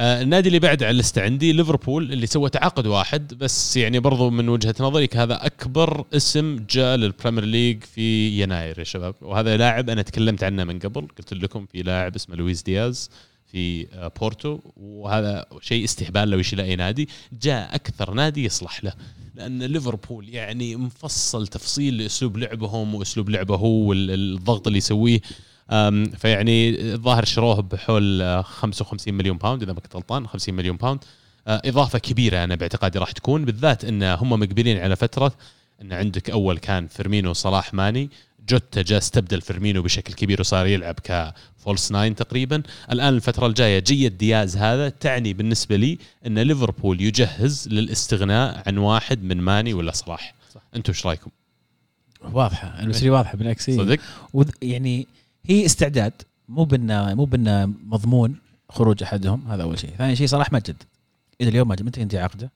النادي اللي بعد على ال list عندي ليفربول اللي سوى تعاقد واحد بس يعني برضو من وجهة نظري هذا أكبر اسم جاء لل Premier League في يناير يا شباب. وهذا لاعب أنا تكلمت عنه من قبل قلت لكم في لاعب اسمه لويس دياز في آه، بورتو وهذا شيء استهبال لو يشيل أي نادي جاء أكثر نادي يصلح له لأن ليفربول يعني مفصل تفصيل لأسلوب لعبهم وأسلوب لعبه هو والضغط اللي يسويه. فيعني الظاهر شروه بحول آه، 55 مليون pound إذا ما كنت غلطان 50 مليون pound آه، إضافة كبيرة أنا باعتقادي راح تكون بالذات إن هم مقبلين على فترة إن عندك أول كان فيرمينو صلاح ماني جوتا جاء استبدل فيرمينو بشكل كبير وصار يلعب ك false nine تقريبا. الآن الفترة الجاية جية دياز هذا تعني بالنسبة لي إن ليفربول يجهز للاستغناء عن واحد من ماني ولا صلاح. أنتم إيش رأيكم؟ واضحة لي واضحة بالعكس إيه. صدق؟ وذ- يعني هي استعداد مو بنا مو بنا مضمون خروج أحدهم هذا أول شيء. ثاني شيء صلاح ما جدد إلى اليوم ما جدد متى ينتهي عقده؟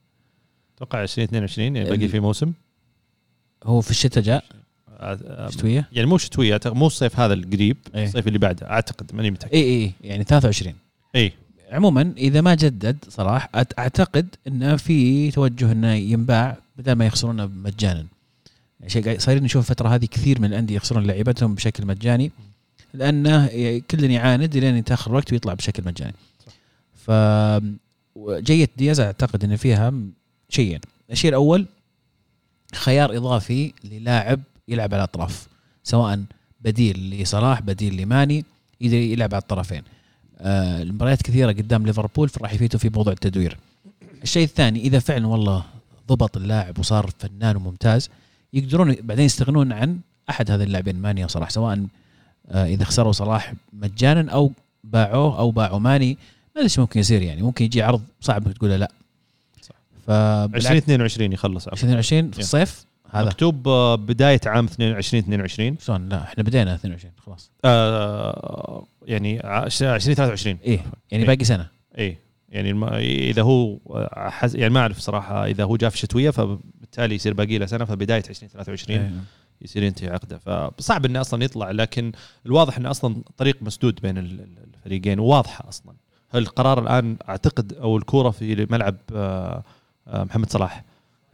أتوقع 2022 يعني باقي في موسم. هو في الشتاء جاء؟ آه، شتوية؟ يعني مو شتوية مو الصيف هذا القريب إيه. الصيف اللي بعده أعتقد ماني متأكد. اي اي يعني 23 اي عموما إذا ما جدد صلاح أعتقد انه في توجه إنه ينباع بدل ما يخسرونه مجانا. يعني شيء صايرين نشوف الفترة هذه كثير من الأندية يخسرون لعيبتهم بشكل مجاني. لأنه كل يعاند لين يتأخر الوقت ويطلع بشكل مجاني. ف جية دياز أعتقد إن فيها شيئين. الشيء الأول خيار إضافي للاعب يلعب على الأطراف سواء بديل لصلاح بديل لماني يقدر يلعب على الطرفين. آه، المباريات كثيرة قدام ليفربول فراح يفيدوا في موضوع التدوير. الشيء الثاني إذا فعلا والله ضبط اللاعب وصار فنان وممتاز يقدرون بعدين يستغنون عن أحد هذه اللاعبين ماني أو صلاح سواء إذا خسروا صلاح مجانا أو باعوه أو باعوا ماني ما أدري ممكن يصير يعني. ممكن يجي عرض صعب تقول لا. ف 2022 يخلص عفوا 2022 في. الصيف هذا. مكتوب آه، بداية عام 2022 شلون؟ لا إحنا بدينا 22 خلاص. آه يعني ع- 2023 إيه يعني إيه. باقي سنة. اي يعني الم... إذا هو آه، حز... يعني ما أعرف صراحة إذا هو جاء في الشتويه فبالتالي يصير باقي له سنة فبداية 2023 إيه. يصير ينتهي عقده. فصعب إنه أصلا يطلع لكن الواضح إنه أصلا طريق مسدود بين ال- ال- الفريقين وواضحه أصلا. القرار الآن أعتقد أو الكورة في ملعب آه، آه، محمد صلاح؟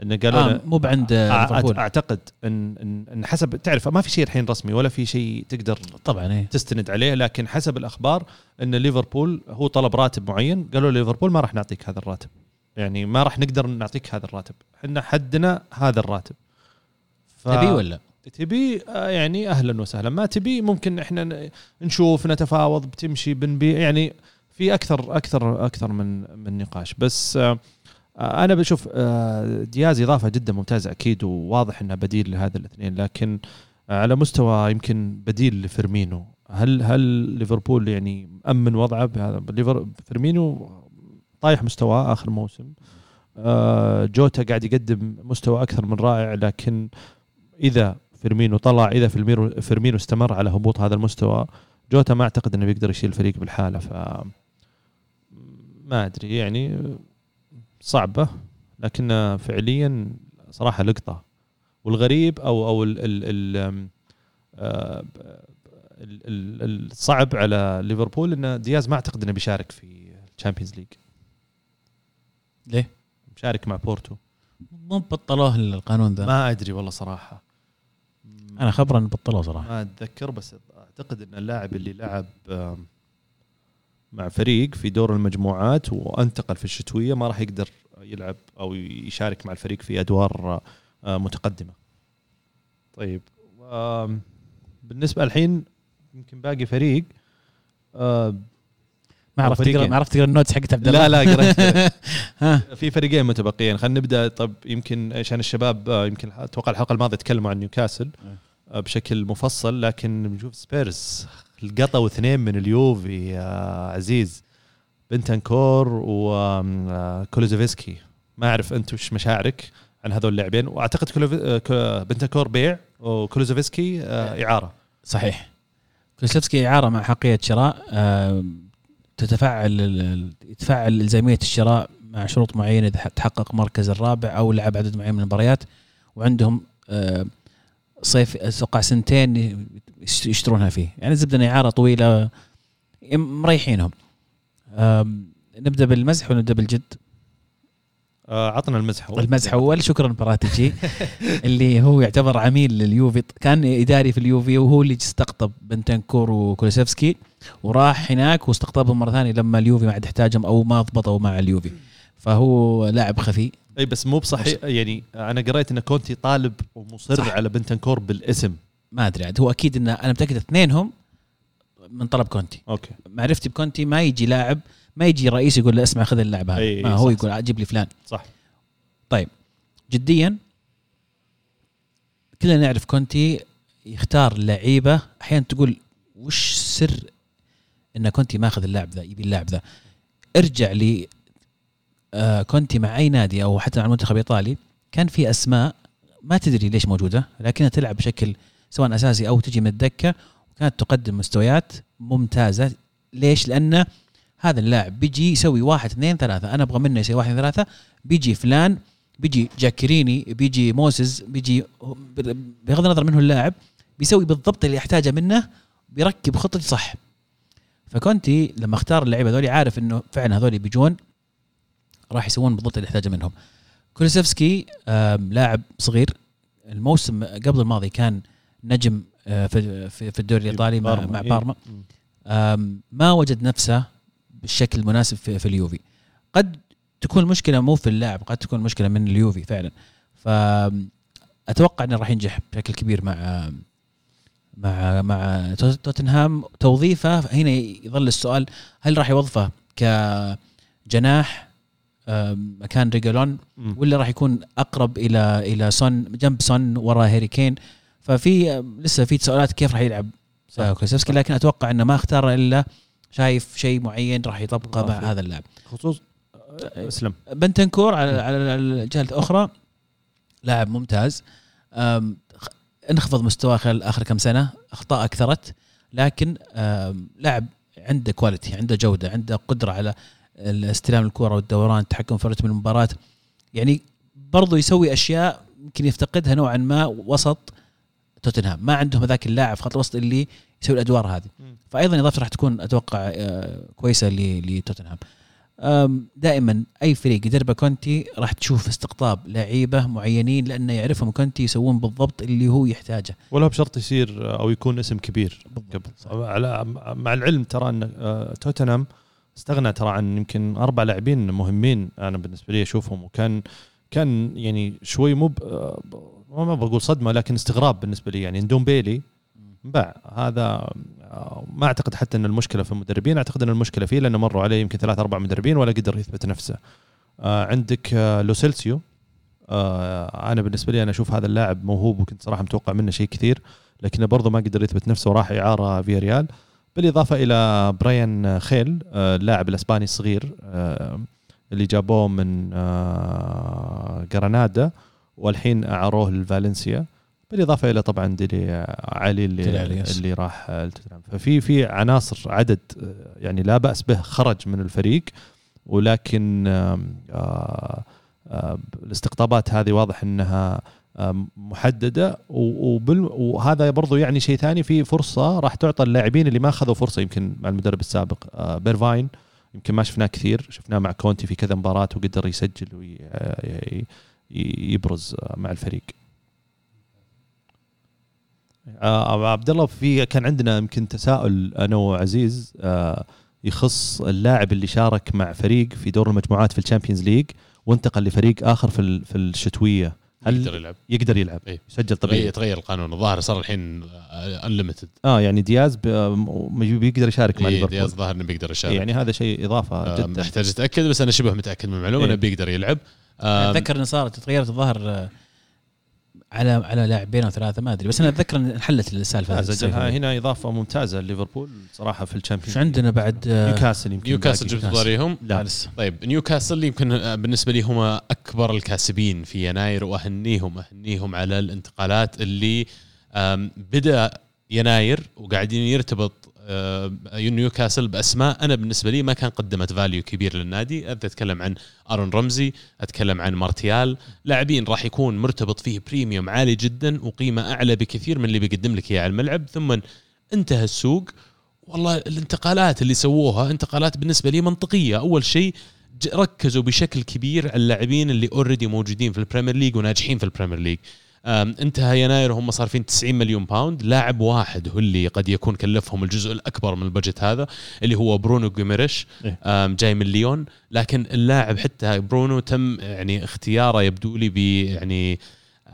إنه قالوا آه مو بعند آه، ليفربول. أعتقد ان ان حسب تعرف ما في شيء الحين رسمي ولا في شيء تقدر طبعا إيه. تستند عليه لكن حسب الأخبار إن ليفربول هو طلب راتب معين. قالوا ليفربول ما راح نعطيك هذا الراتب. يعني ما راح نقدر نعطيك هذا الراتب. إحنا حدنا هذا الراتب. ف... تبي ولا؟ تبي آه، يعني أهلا وسهلا. ما تبي ممكن إحنا نشوف نتفاوض بتمشي بنبيع يعني في أكثر أكثر أكثر من من نقاش. بس آه، أنا بشوف آه، دياز إضافة جدا ممتازة أكيد وواضح انه بديل لهذا الاثنين. لكن على مستوى يمكن بديل لفيرمينو. هل هل ليفربول يعني مأمن وضعه بهذا؟ فيرمينو طايح مستواه آخر موسم. جوتا قاعد يقدم مستوى أكثر من رائع لكن إذا فيرمينو طلع إذا فيرمينو فيرمينو استمر على هبوط هذا المستوى جوتا ما أعتقد إنه بيقدر يشيل الفريق بالحالة ف ما أدري يعني صعبة لكن فعليا صراحة لقطة. والغريب أو أو ال ال ال آه، ال- ال- الصعب على ليفربول إن دياز ما أعتقد إنه بيشارك في ال Champions League. ليه؟ مشارك مع بورتو. مو بطلوه القانون ذا. ما أدري والله صراحة. أنا خبر ان بطلوه صراحة. ما أتذكر بس أعتقد إن اللاعب اللي لعب مع فريق في دور المجموعات وانتقل في الشتوية ما راح يقدر يلعب أو يشارك مع الفريق في أدوار آه، متقدمة. طيب بالنسبة الحين يمكن باقي فريق ما عرفت. تقرا ما عرفت تقرأ ال notes حقت عبد الله؟ لا لا قريت في فريقين متبقيين. خلينا نبدأ. طب يمكن عشان الشباب آه، يمكن أتوقع الحلقة الماضية تكلموا عن نيوكاسل. آه، بشكل مفصل لكن بنشوف سبيرز لقطوا اثنين من اليوفي يا عزيز بنتنكور وكولوزوفسكي ما أعرف أنت وش مشاعرك عن هذول اللاعبين. وأعتقد آه، كو- بنتنكور بيع وكولوزوفسكي آه، إعارة. صحيح. كلوسفسكي إعارة مع حقية شراء تتفعل يتفعل إلزامية الشراء مع شروط معينة إذا تحقق مركز الرابع أو لعب عدد معين من المباريات. وعندهم صيف أتوقع سنتين يش- يشترونها فيه. يعني الزبده انها اعاره طويله مريحينهم. نبدأ بالمزح ولا نبدا بالجد؟ آه، عطنا المزح أول. المزح أول. شكرا براتيجي اللي هو يعتبر عميل لليوفي. كان إداري في اليوفي وهو اللي استقطب بنتنكور وكولوسيفسكي وراح هناك واستقطبهم مرة ثانية لما اليوفي ما عاد احتاجهم أو ما ضبطوا مع اليوفي. فهو لاعب خفي. اي بس مو بصحيح. يعني أنا قريت إن كونتي طالب ومصر صح. على بنتنكور بالاسم. ما أدري عاد هو أكيد انه أنا متأكد اثنينهم من طلب كونتي. أوكي. معرفتي بكونتي ما يجي لاعب ما يجي رئيس يقول له اسمع خذ اللاعب هذا. أي، ما صح، هو صح. يقول أجيب لي فلان. صح. جديا كلنا نعرف كونتي يختار لعيبة. أحيانا تقول وش سر إن كونتي ماخذ اللاعب ذا يبي اللاعب ذا. ارجع لي كونتي مع أي نادي أو حتى مع المنتخب الإيطالي كان في أسماء ما تدري ليش موجودة لكنها تلعب بشكل سواء أساسي أو تجي من الدكة وكانت تقدم مستويات ممتازة. ليش؟ لأن هذا اللاعب بيجي يسوي واحد اثنين ثلاثة. أنا أبغى منه يسوي واحد اثنين ثلاثة. بيجي فلان بيجي جاكريني بيجي موسز بيجي بغض النظر منه اللاعب بيسوي بالضبط اللي يحتاجه منه بيركب خطتي صح. فكونتي لما اختار اللعيبة هذول عارف إنه فعلا هذول بيجون راح يسوون بالضبط اللي يحتاجه منهم. كولوسيفسكي آم، لاعب صغير. الموسم قبل الماضي كان نجم آه، في الدوري الإيطالي مع, بارما، مع إيه. بارما. ما وجد نفسه بالشكل المناسب في, في اليوفي. قد تكون المشكلة مو في اللاعب قد تكون المشكلة من اليوفي فعلا. فاتوقع إنه راح ينجح بشكل كبير مع مع مع توت- توتنهام. توظيفه هنا يظل السؤال هل راح يوظفه كجناح مكان ريجالون. ولا راح يكون أقرب إلى إلى سون جنب سون ورا هاري كين ففي لسه في تساؤلات كيف راح يلعب صح. كولوسيفسكي لكن أتوقع إنه ما اختار إلا شايف شيء معين راح يطبقه مع إضافي. هذا اللاعب خصوص اسلم بنتنكور على على الجهة الأخرى لاعب ممتاز انخفض مستواه خلال آخر كم سنة أخطاء اكثرت لكن لاعب عنده كواليتي عنده جودة عنده قدرة على استلام الكره والدوران التحكم في رتم المباراة. يعني برضو يسوي أشياء يمكن يفتقدها نوعا ما وسط توتنهام. ما عندهم ذاك اللاعب خط الوسط اللي يسوي الأدوار هذه. فايضا اضافته راح تكون أتوقع آه، كويسة لتوتنهام. دائما أي فريق يدربه كونتي راح تشوف استقطاب لعيبة معينين لأنه يعرفهم كونتي يسوون بالضبط اللي هو يحتاجه. ولا بشرط يصير أو يكون اسم كبير. على مع العلم ترى أن آه، توتنهام استغنى ترى عن يمكن أربع لاعبين مهمين أنا بالنسبة لي أشوفهم وكان كان يعني شوي مو ما بقول صدمة لكن استغراب بالنسبة لي. يعني ندومبيلي باع هذا ما أعتقد حتى إن المشكلة في المدربين أعتقد إن المشكلة فيه لأنه مروا عليه يمكن ثلاث أربع مدربين ولا قدر يثبت نفسه. آه، عندك آه، لو سيلسو آه، أنا بالنسبة لي أنا أشوف هذا اللاعب موهوب وكنت صراحة متوقع منه شيء كثير لكنه برضه ما قدر يثبت نفسه وراح إعارة فياريال بالإضافة إلى براين خيل آه، اللاعب الأسباني الصغير آه، اللي جابوه من آه، جرانادا والحين أعاروه لفالنسيا بالإضافة إلى طبعا ديلي علي اللي. اللي راح آه، ففي في عناصر عدد آه، يعني لا بأس به خرج من الفريق ولكن آه، آه، الاستقطابات هذه واضح إنها محددة. وهذا برضو يعني شيء ثاني. في فرصة راح تعطى اللاعبين اللي ما أخذوا فرصة يمكن مع المدرب السابق آه، بيرفاين. يمكن ما شفناه كثير. شفناه مع كونتي في كذا مباراة وقدر يسجل ويبرز مع الفريق. آه، أبو عبد الله في كان عندنا يمكن تساؤل أنا وعزيز آه، يخص اللاعب اللي شارك مع فريق في دور المجموعات في ال Champions League وانتقل لفريق آخر في في الشتوية. هل يقدر يلعب؟ يقدر يلعب. إيه. يسجل طبيعي. تغير القانون. الظاهر صار الحين unlimited آه يعني دياز بيقدر يشارك مع إيه ليفربول. دياز ظاهر إنه بيقدر يشارك. يعني هذا شيء إضافة آه، جدا. محتاج أتأكد بس أنا شبه متأكد من المعلومة إيه. إنه بيقدر يلعب. آم، أتذكر إن صارت تغيرت الظاهر آه، على على لاعبين أو ثلاثة ما أدري بس أنا أتذكر إن انحلت السالفة. هنا إضافة ممتازة ليفربول صراحة في ال Champions شو عندنا بعد نيوكاسل يمكن نيوكاسل. جبت طاريهم لا لسه. طيب نيوكاسل يمكن آه، بالنسبة لي هم أكبر الكاسبين في يناير وأهنيهم أهنيهم على الانتقالات اللي بدأ يناير وقاعدين يرتبط نيوكاسل بأسماء أنا بالنسبة لي ما كان قدمت value كبير للنادي. أتكلم عن أرون رمزي أتكلم عن مارتيال. لاعبين راح يكون مرتبط فيه premium عالي جدا وقيمة أعلى بكثير من اللي بيقدم لك إياه على الملعب. ثم انتهى السوق. والله الانتقالات اللي سووها انتقالات بالنسبة لي منطقية. أول شيء ركزوا بشكل كبير على اللاعبين اللي already موجودين في ال Premier League وناجحين في ال Premier League انتهى يناير هم صارفين 90 مليون pound لاعب واحد هو اللي قد يكون كلفهم الجزء الأكبر من ال budget هذا اللي هو برونو جيميريش إيه. جاي من ليون. لكن اللاعب حتى برونو تم يعني اختياره يبدو لي ب يعني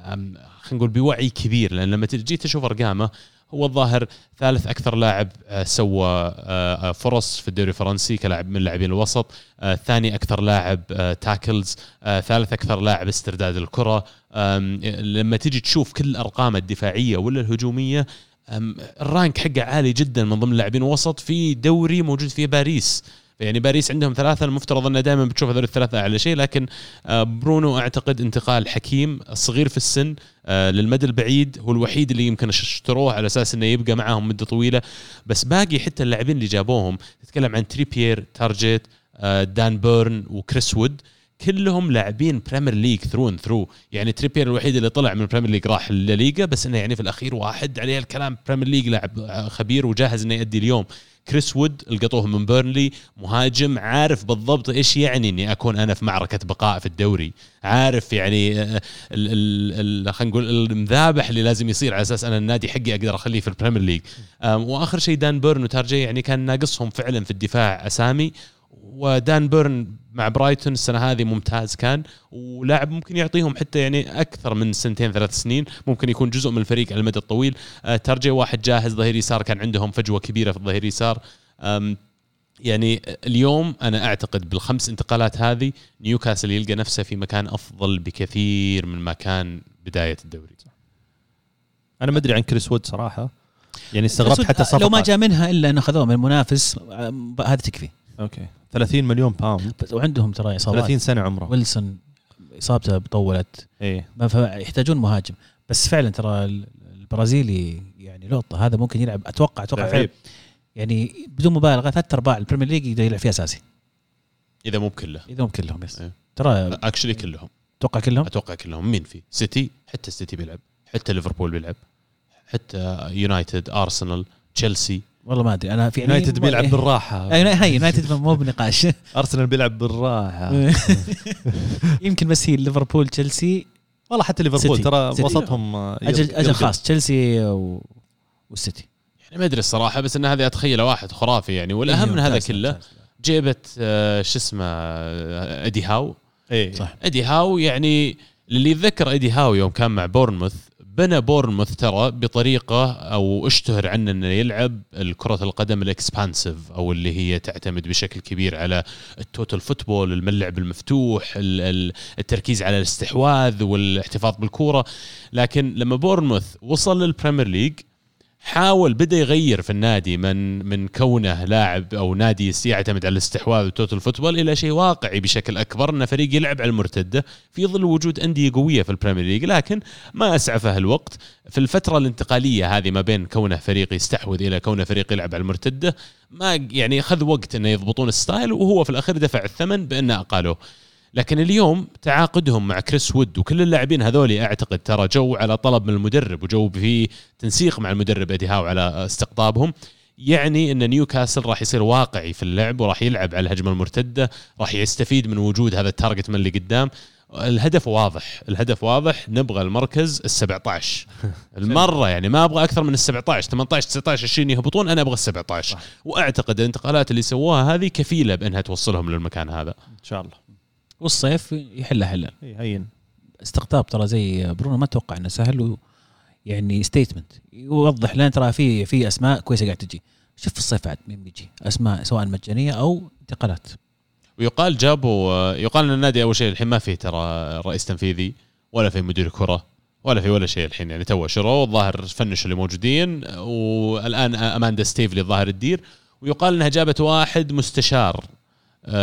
خلينا نقول بوعي كبير. لأن لما تجي تشوف أرقامه هو الظاهر ثالث أكثر لاعب آه، سوى آه، آه، فرص في الدوري الفرنسي كلاعب من لاعبين الوسط. ثاني أكثر لاعب tackles ثالث أكثر لاعب استرداد الكرة. لما تجي تشوف كل الأرقام الدفاعية ولا الهجومية ال rank حقه عالي جدا من ضمن لاعبين وسط في دوري موجود فيه باريس. يعني باريس عندهم ثلاثة المفترض أنه دائما بتشوف هذول الثلاثة أعلى شيء لكن آه، برونو أعتقد انتقال حكيم صغير في السن آه، للمدى البعيد هو الوحيد اللي يمكن اشتروه على أساس إنه يبقى معاهم مدة طويلة. بس باقي حتى اللاعبين اللي جابوهم تتكلم عن تريبيير تارجيت آه، دان بيرن وكريس وود كلهم لاعبين Premier League through and through يعني تريبير الوحيد اللي طلع من ال Premier League راح الليغا بس إنه يعني في الأخير واحد عليه الكلام Premier League لاعب خبير وجاهز إنه يؤدي اليوم. كريس وود لقطوه من بيرنلي مهاجم عارف بالضبط إيش يعني إني أكون أنا في معركة بقاء في الدوري. عارف يعني آه، ال- خلينا نقول المذابح اللي لازم يصير على أساس أنا النادي حقي أقدر أخليه في ال Premier League وآخر شيء دان بيرن وتارجت يعني كان ناقصهم فعلا في الدفاع أسامي. ودان بيرن مع برايتون السنة هذه ممتاز كان ولاعب ممكن يعطيهم حتى يعني أكثر من سنتين ثلاث سنين ممكن يكون جزء من الفريق على المدى الطويل. آه، تارجت واحد جاهز ظهير يسار كان عندهم فجوة كبيرة في الظهير يسار. يعني اليوم أنا أعتقد بالخمس انتقالات هذه نيوكاسل يلقى نفسه في مكان أفضل بكثير من ما كان بداية الدوري. أنا ما أدري عن كريس وود صراحة. يعني استغربت حتى صفقة. لو ما جاء منها إلا انه اخذوها من المنافس آه، هذه تكفي. أوكي. 30 مليون pound بس وعندهم ترى إصابات. 30 سنة عمره. ويلسون إصابته طولت. إيه. ما ف- يحتاجون مهاجم. بس فعلا ترى ال- البرازيلي يعني لقطة. هذا ممكن يلعب. أتوقع أتوقع فعلا. لعيب. يعني بدون مبالغة ثلاث أرباع البريمير ليج يقدر يلعب فيه أساسي. إذا مو بكله. إذا مو كلهم yes إيه. ترى actually كلهم. أتوقع كلهم؟ أتوقع كلهم. مين في؟ سيتي. حتى السيتي بيلعب. حتى ليفربول بيلعب. حتى يونايتد أرسنال تشيلسي. والله ما أدري. أنا في يونايتد بيلعب إيه. بالراحة. هاي يونايتد مو بنقاش. أرسنال بيلعب بالراحة. يمكن بس هي ليفربول تشيلسي. والله حتى ليفربول. ترى. وسطهم آه، أجل أجل خاص تشيلسي و... والسيتي. يعني ما أدري الصراحة بس إن هذه اتخيله واحد خرافي يعني. والأهم من هذا كله. جيبت آه، شو اسمه آه، إدي هاو. إيه. صح. إدي هاو يعني اللي يتذكر إدي هاو يوم كان مع بورنموث بنى بورنموث ترى بطريقة أو اشتهر عنه أنه يلعب الكرة القدم ال expansive أو اللي هي تعتمد بشكل كبير على ال total football الملعب المفتوح ال- ال- التركيز على الاستحواذ والاحتفاظ بالكورة. لكن لما بورنموث وصل للبريمير ليج حاول بدأ يغير في النادي من من كونه لاعب أو نادي يعتمد على الاستحواذ وال total football إلى شيء واقعي بشكل أكبر إنه فريق يلعب على المرتده في ظل وجود أندية قوية في البريمير ليج. لكن ما اسعفه الوقت في الفترة الانتقالية هذه ما بين كونه فريق يستحوذ إلى كونه فريق يلعب على المرتده ما يعني أخذ وقت إنه يضبطون ال style وهو في الأخير دفع الثمن بانه اقالوه لكن اليوم تعاقدهم مع كريس وود وكل اللاعبين هذول أعتقد ترى جو على طلب من المدرب وجو في تنسيق مع المدرب إدي هاو على استقطابهم. يعني إن نيوكاسل راح يصير واقعي في اللعب وراح يلعب على الهجمة المرتدة راح يستفيد من وجود هذا ال target man اللي قدام. الهدف واضح الهدف واضح نبغى المركز ال 17 المرة يعني ما أبغى أكثر من ال 17 18 19 20 يهبطون أنا أبغى ال 17 وأعتقد الانتقالات اللي سووها هذه كفيلة بأنها توصلهم للمكان هذا. إن شاء الله. والصيف يحلها حلال هين. استقطاب ترى زي برونو ما أتوقع إنه سهل و يعني statement يوضح لنا ترى في في أسماء كويسة قاعد تجي. شوف في الصيف عاد مين بيجي؟ أسماء سواء مجانية أو انتقالات. ويقال جابوا يقال إن النادي أول شيء الحين ما فيه ترى رئيس تنفيذي ولا في مدير كرة ولا في ولا شيء الحين يعني تو شروه. الظاهر فنش اللي موجودين والآن أماندا ستيفلي الظاهر تدير. ويقال إنها جابت واحد مستشار.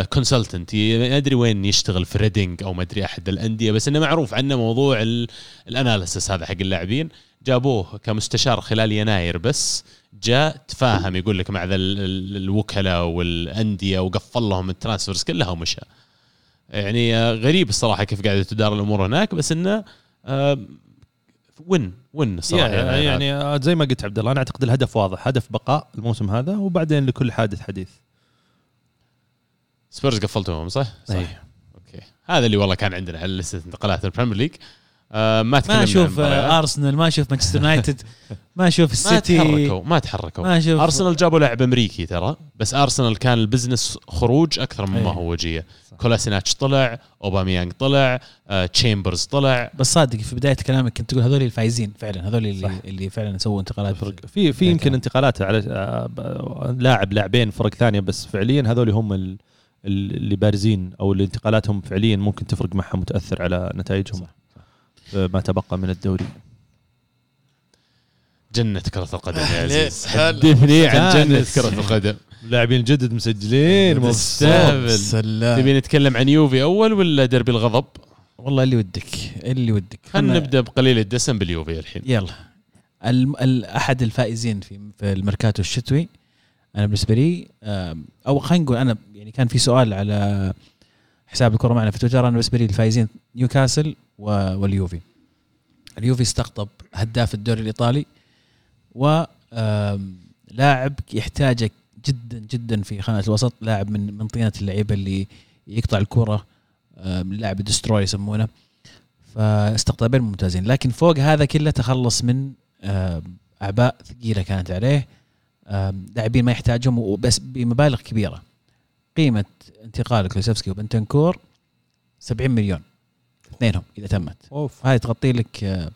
consultant ما أدري وين يشتغل في ريدنج أو ما أدري أحد الأندية بس إنه معروف عنه موضوع ال- analysis هذا حق اللاعبين. جابوه كمستشار خلال يناير بس جاء تفاهم يقول لك مع ذا ال- ال- الوكلاء والأندية وقفل لهم ال transfers كلها ومشى. يعني آه، غريب الصراحة كيف قاعدة تدار الأمور هناك بس إنه آه، win win الصراحه يعني, يعني آه، زي ما قلت عبد الله أنا أعتقد الهدف واضح هدف بقاء الموسم هذا وبعدين لكل حادث حديث. سبيرز قفلتوهم صح؟ صح أي. أوكي هذا اللي والله كان عندنا على لسته انتقالات البريمير ليج آه ما تكلمنا ما عن أشوف المباريات. آه، ارسنال ما أشوف مانشستر يونايتد ما أشوف ما السيتي تحركوا ما تحركوا ما أشوف ارسنال جابوا لاعب أمريكي ترى بس ارسنال كان ال business خروج أكثر مما أي. هو وجية كولاسيناتش طلع اوباميانج طلع آه تشامبرز طلع بس صادق في بداية كلامك كنت تقول هذول الفايزين فعلا هذول اللي, صح. اللي فعلا سووا انتقالات فرق في في إيه يمكن. انتقالات على آه، لاعب لاعبين فرق ثانية بس فعليا هذول هم اللي بارزين أو اللي انتقالاتهم فعليا ممكن تفرق معهم وتأثر على نتائجهم صح. آه، ما تبقى من الدوري جنة كرة القدم يا؟ عزيز. حدثني عن جنة. كرة القدم لاعبين جدد مسجلين. سلام تبي نتكلم عن يوفي أول ولا دربي الغضب؟ والله اللي ودك اللي ودك خلينا نبدأ بقليل الدسم باليوفي الحين يلا. ال... أحد الفائزين في في الميركاتو الشتوي أنا بالنسبة لي أو خلينا نقول أنا كان في سؤال على حساب الكره معنا في تويتر أنا بالنسبة لي الفائزين نيوكاسل. واليوفي. اليوفي استقطب هداف الدوري الإيطالي و لاعب يحتاجه جدا جدا في خانة الوسط لاعب من من طينه اللعيبة اللي يقطع الكره لاعب destroyer يسمونه. فاستقطابين ممتازين. لكن فوق هذا كله تخلص من أعباء ثقيلة كانت عليه. لاعبين ما يحتاجهم وبس بمبالغ كبيرة. قيمة انتقال كلوسيفسكي وبنتنكور 70 مليون اثنينهم إذا تمت. أوف. هاي تغطي لك آه،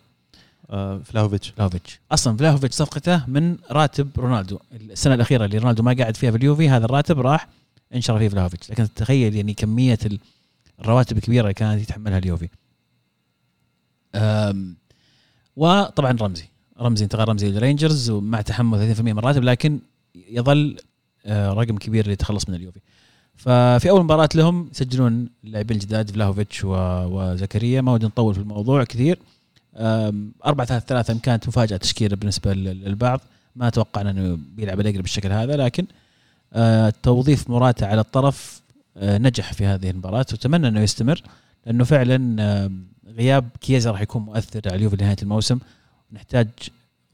آه فلاوفيتش فلاوفيتش أصلا فلاوفيتش صفقته من راتب رونالدو. السنة الأخيرة اللي رونالدو ما قاعد فيها في اليوفي هذا الراتب راح انشر فيه فلاوفيتش لكن تخيل يعني كمية الرواتب الكبيرة اللي كانت يتحملها اليوفي. وطبعا رمزي. رمزي انتقال رمزي للرينجرز ومع تحمل 30% من الراتب لكن يظل آه، رقم كبير للتخلص من اليوفي. ففي أول مباراة لهم يسجلون اللاعبين الجداد فلاهوفيتش وزكريا. ما ودي نطول في الموضوع كثير. أم، 4 3 3 كانت مفاجأة تشكيلة بالنسبة لل- للبعض. ما توقعنا إنه بيلعب اليجري بالشكل هذا لكن آه، توظيف موراتا على الطرف آه، نجح في هذه المباراة. وأتمنى إنه يستمر لأنه فعلا غياب كيزا راح يكون مؤثر على اليوفي لنهاية الموسم. نحتاج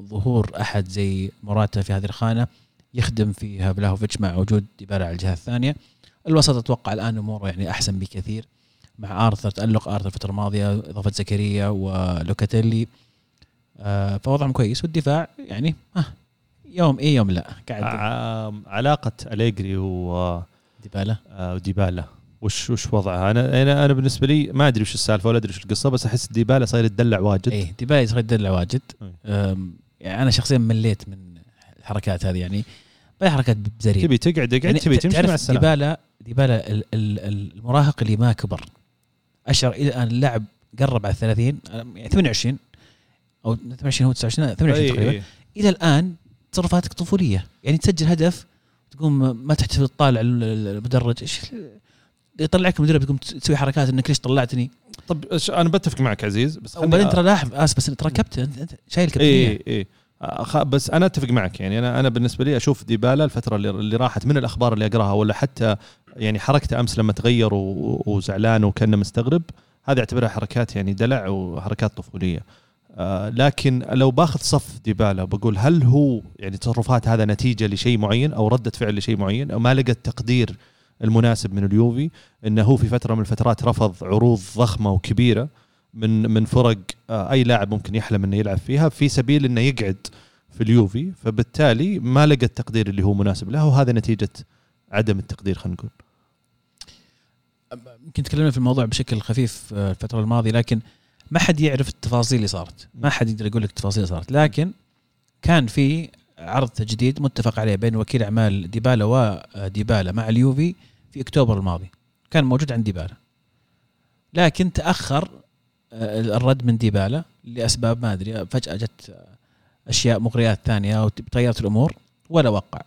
ظهور أحد زي موراتا في هذه الخانة يخدم فيها فلاهوفيتش مع وجود ديبالا على الجهة الثانية. الوسط أتوقع الآن أموره يعني أحسن بكثير مع آرثر تألق آرثر الفترة الماضية إضافة زكريا ولوكاتيلي. آه، فوضعهم كويس والدفاع يعني آه يوم إيه يوم لا قاعد ع- علاقة أليجري و ديبالا. آه، وديبالا وش وش وضعها؟ أنا أنا أنا بالنسبة لي ما أدري وش السالفة ولا أدري وش القصة بس أحس ديبالا صاير يتدلع واجد. إيه ديبالا يصير يدلع واجد. أم، يعني أنا شخصيا مليت من الحركات هذه يعني باقي حركات بزرية. تبي تقعد اقعد تبي تمشي مع السلامة. ديبالا ديبالا ال- ال- المراهق اللي ما كبر. اشعر إلى الان اللاعب قرب على 30 يعني 28 أو 28 هو 29 28 إي، تقريبا. إي. إلى الآن تصرفاتك طفولية. يعني تسجل هدف تقوم ما تحتفل تطالع ال- ال- المدرج إيش يطلعك المدرب تقوم تسوي حركات إنك ليش طلعتني؟ طب أنا بتفق معك عزيز بس وبعدين ترى لاحظ آسف بس ترى كابتن أنت شايل كابتنية. اي إي. بس أنا أتفق معك يعني أنا أنا بالنسبة لي أشوف ديبالا الفترة اللي, راحت من الأخبار اللي أقراها ولا حتى يعني حركته أمس لما تغير وزعلان وكأنه مستغرب هذه اعتبرها حركات يعني دلع وحركات طفولية. آه لكن لو باخذ صف ديبالا بقول هل هو يعني تصرفات هذا نتيجة لشيء معين أو ردة فعل لشيء معين أو ما لقى التقدير المناسب من اليوفي إنه هو في فترة من الفترات رفض عروض ضخمة وكبيرة من من فرق آه، أي لاعب ممكن يحلم إنه يلعب فيها. في سبيل إنه يقعد في اليوفي فبالتالي ما لقى التقدير اللي هو مناسب له وهذا نتيجة عدم التقدير خلينا نقول. يمكن تكلمنا في الموضوع بشكل خفيف آه، الفترة الماضية لكن ما حد يعرف التفاصيل اللي صارت. ما حد يقدر يقول لك التفاصيل اللي صارت. لكن كان في عرض تجديد متفق عليه بين وكيل أعمال ديبالا وديبالا مع اليوفي في أكتوبر الماضي. كان موجود عند ديبالا. لكن تأخر آه، الرد من ديبالا لأسباب ما أدري. فجأة جت آه، أشياء مغريات ثانية وتغيرت الأمور ولا وقع.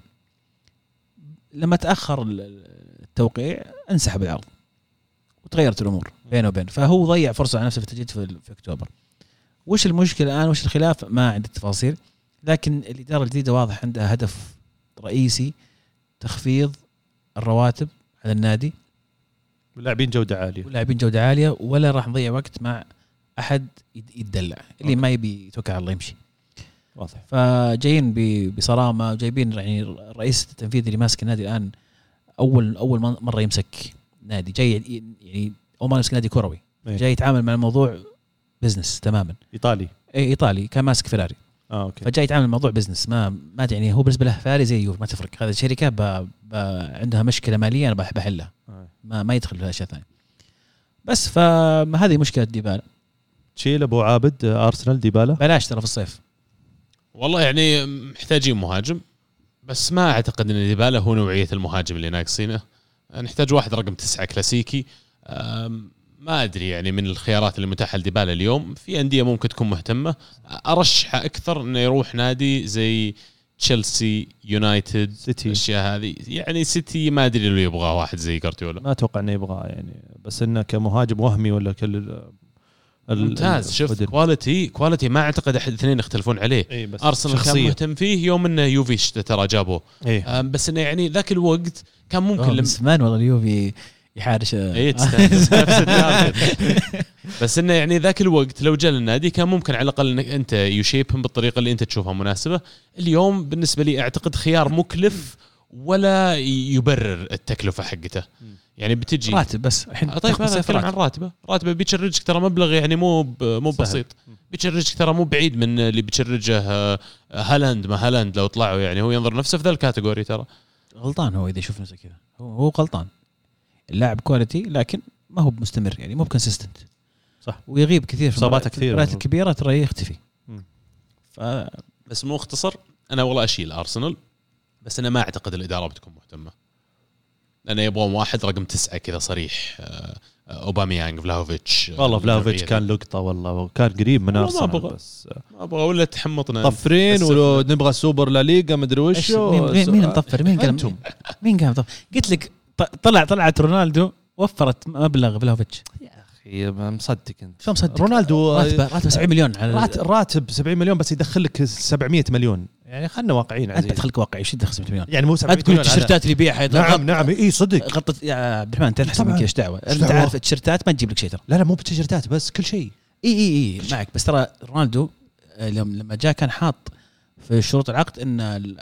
لما تأخر ال- التوقيع انسحب العرض وتغيرت الأمور بينه وبين فهو ضيع فرصة على نفسه في التجديد في, أكتوبر. وش المشكلة الآن؟ وش الخلاف؟ ما عندي تفاصيل لكن الإدارة الجديدة واضح عندها هدف رئيسي تخفيض الرواتب على النادي. لاعبين جودة عالية. ولاعبين جودة عالية ولا راح نضيع وقت مع أحد يتدلع اللي أوكي. ما يبي يتوكل على الله يمشي. واضح. فجايين بصرامة جايبين يعني الرئيس التنفيذي اللي ماسك النادي الآن أول أول مرة يمسك نادي. جاي يعني أو ما يمسك نادي كروي. إيه. جاي يتعامل مع الموضوع business تماما. إيطالي. اي إيطالي كان ماسك فيراري. آه okay. فجاي يتعامل الموضوع business ما ما يعني هو بالنسبة له فيراري زي يوفي ما تفرق. هذه الشركة ب... ب... عندها مشكلة مالية أنا بح- بحلها. آه. ما ما يدخل في أشياء ثانية. بس فهذه مشكلة ديبالا تشيل ابو عابد آه، أرسنال ديبالا؟ بلاش ترى في الصيف. والله يعني محتاجين مهاجم بس ما أعتقد إن ديبالا هو نوعية المهاجم اللي ناقصينه. نحتاج واحد رقم تسعة كلاسيكي. ما أدري يعني من الخيارات اللي متاحة لديبالا اليوم. في أندية ممكن تكون مهتمة. ارشحه أكثر إنه يروح نادي زي تشيلسي يونايتد سيتي. الأشياء هذه. يعني سيتي ما أدري لو يبغى واحد زي جارديولا. ما أتوقع إنه يبغى يعني بس إنه كمهاجم وهمي ولا كل ممتاز. شوف الفدل. quality quality ما أعتقد أحد اثنين يختلفون عليه. بس أرسنال كان مهتم فيه يوم إنه يوفيش ترى جابوه. أم، بس إنه يعني ذاك الوقت كان ممكن لم... زمان والله اليوفي يحارش. إي. بس إنه يعني ذاك الوقت لو جاء للنادي كان ممكن على الأقل إنك أنت يشيبهم بالطريقة اللي أنت تشوفها مناسبة. اليوم بالنسبة لي أعتقد خيار مكلف ولا يبرر التكلفة حقته. يعني بتجي راتب بس الحين طيب هذا صيف اتكلم عن راتب. راتبه. راتبه بي charge ك ترى مبلغ يعني مو مو. بسيط. بي charge ك ترى مو بعيد من اللي بي charge ه آه، هالاند. ما هالاند لو طلعوا يعني هو ينظر نفسه في ذا ال category ترى. غلطان هو إذا يشوف نفسه كذا. هو هو غلطان. اللاعب quality لكن ما هو مستمر يعني مو ب consistent صح. ويغيب كثير في إصاباته المباريات- كثيرة. المباريات الكبيرة ترى يختفي. ف بس مختصر أنا والله أشيل ارسنال بس أنا ما أعتقد الإدارة بتكون مهتمة. لأن يبغون واحد رقم تسعة كذا صريح آه، أوباميانج فلاوفيتش والله فلافيتش الجمعية كان لقطة والله وكان قريب من والله ما ارسنال أبغى. بس ما أبغى ولا تحمطنا. طفرين ونبغى سوبر لا ليغا مدري وش مين مين, مين مطفر؟ مين قال. مين قال مطفر؟ قلت لك ط- طلع طلعت رونالدو وفرت مبلغ فلوفيتش يا أخي ما مصدق أنت. شو مصدق؟ رونالدو راتبه راتبه 70 مليون على رات- راتب 70 مليون بس يدخل لك 700 مليون. يعني خلينا واقعيين أنت عزيز تخليك واقعي إيش تدخل 70 مليون. يعني مو لا 700 تقول مليون التيشيرتات اللي يبيعها نعم نعم إي صدق. غطت يا عبد الرحمن انت احسن من طبعاً. كذا إيش دعوه انت؟ عارف التيشيرتات ما تجيب لك شيء ترى. لا لا مو بتيشيرتات بس كل شيء. إي إي إي معك. بس ترى رونالدو آه، لما جاء كان حاط في شروط العقد إن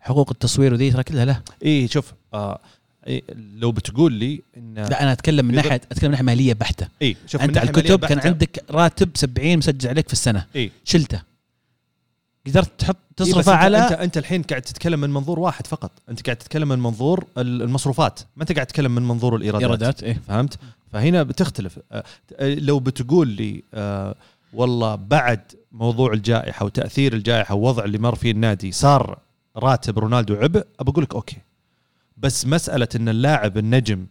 حقوق التصوير وذي ترى كلها له. إي شوف آه إيه لو بتقول لي إن لا أنا أتكلم من ناحيه أتكلم من ناحية مالية بحتة. إي شوف أنت على الكتب كان عندك راتب 70 مسجل عليك في السنة. إي. شلته. قدرت تحط إيه تصرفه أنت- على انت أنت الحين قاعد تتكلم من منظور واحد فقط. أنت قاعد تتكلم من منظور ال- المصروفات. ما أنت قاعد تتكلم من منظور الإيرادات. إيرادات إيه. فهمت؟ فهنا بتختلف. آه، آه، لو بتقول لي آه، والله بعد موضوع الجائحة وتأثير الجائحة ووضع اللي مر فيه النادي صار راتب رونالدو عبء بقول لك okay. بس مسألة إن اللاعب النجم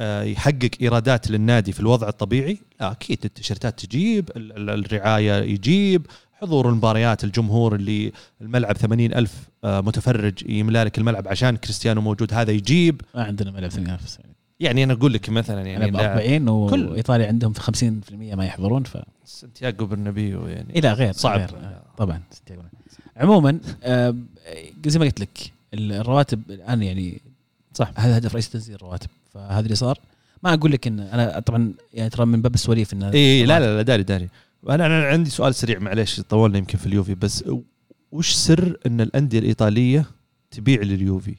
يحقق إيرادات للنادي في الوضع الطبيعي لا أكيد التيشيرتات تجيب ال- ال- الرعاية يجيب حضور المباريات الجمهور اللي الملعب 80 ألف آه، متفرج يملا لك الملعب عشان كريستيانو موجود هذا يجيب ما عندنا ملعب 8000 يعني أنا أقول لك مثلا يعني ب لاعب 40 كل- وايطاليا عندهم في 50% ما يحضرون ف سانتياغو برنابيو يعني إلى غير صعب. غير. طبعا عموما زي ما قلت لك الرواتب الآن يعني صح. هذا هدف رئيسي تنزيل الرواتب فهذا اللي صار ما أقول لك إن أنا طبعا يعني ترى من باب السواليف إن اي إيه، لا لا لا داري داري أنا أنا عندي سؤال سريع معليش طولنا يمكن في اليوفي بس وش سر إن الأندية الإيطالية تبيع لليوفي؟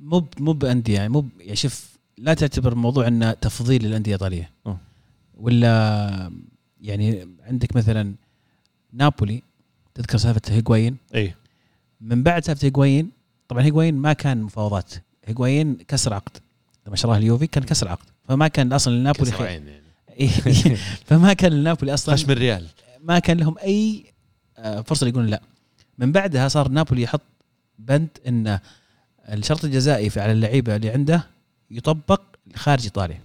مو مو بأندية يعني مو يعني شوف لا تعتبر الموضوع إنه تفضيل للأندية الإيطالية أه. ولا يعني عندك مثلا نابولي تذكر سالفة هيغوايين إي من بعد سالفة هيغوايين طبعا هيغوايين ما كان مفاوضات هيغوايين كسر عقد لما شراه اليوفي كان كسر عقد فما كان أصلا لنابولي كسر. عين يعني. إيه. فما كان لنابولي أصلا خشم الريال. ما كان لهم أي آه، فرصة يقولون لا. من بعدها صار نابولي يحط بند إن الشرط الجزائي في على اللعيبة اللي عنده يطبق خارج إيطاليا.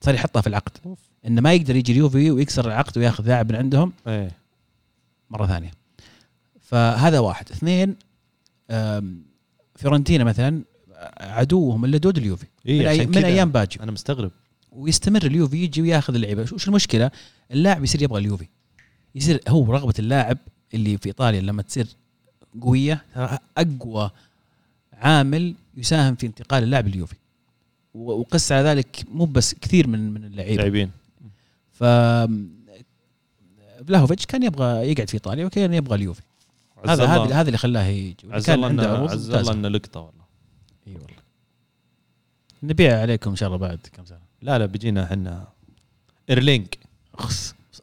صار يحطها في العقد. انه ما يقدر يجي اليوفي ويكسر العقد وياخذ لاعب من عندهم إيه. مرة ثانية. فهذا واحد. اثنين فيورنتينا مثلا عدوهم اللدود اليوفي. إيه من, أي من أيام باجيو أنا مستغرب. ويستمر اليوفي يجي وياخذ اللعيبة. وش المشكلة؟ اللاعب يصير يبغى اليوفي. يصير هو رغبة اللاعب اللي في إيطاليا لما تصير قوية ترى أقوى عامل يساهم في انتقال اللاعب اليوفي. وقس على ذلك مو بس كثير من من اللعيبة. لاعبين. ف فلاهوفيتش كان يبغى يقعد في إيطاليا وكان يبغى اليوفي. هذا هذا هذا اللي خلاه يجي. عز كان عنده عز. الله إنه لقطة والله. إي والله. نبيع عليكم ان شاء الله بعد كم سنة. لا لا بيجينا إحنا ايرلينج.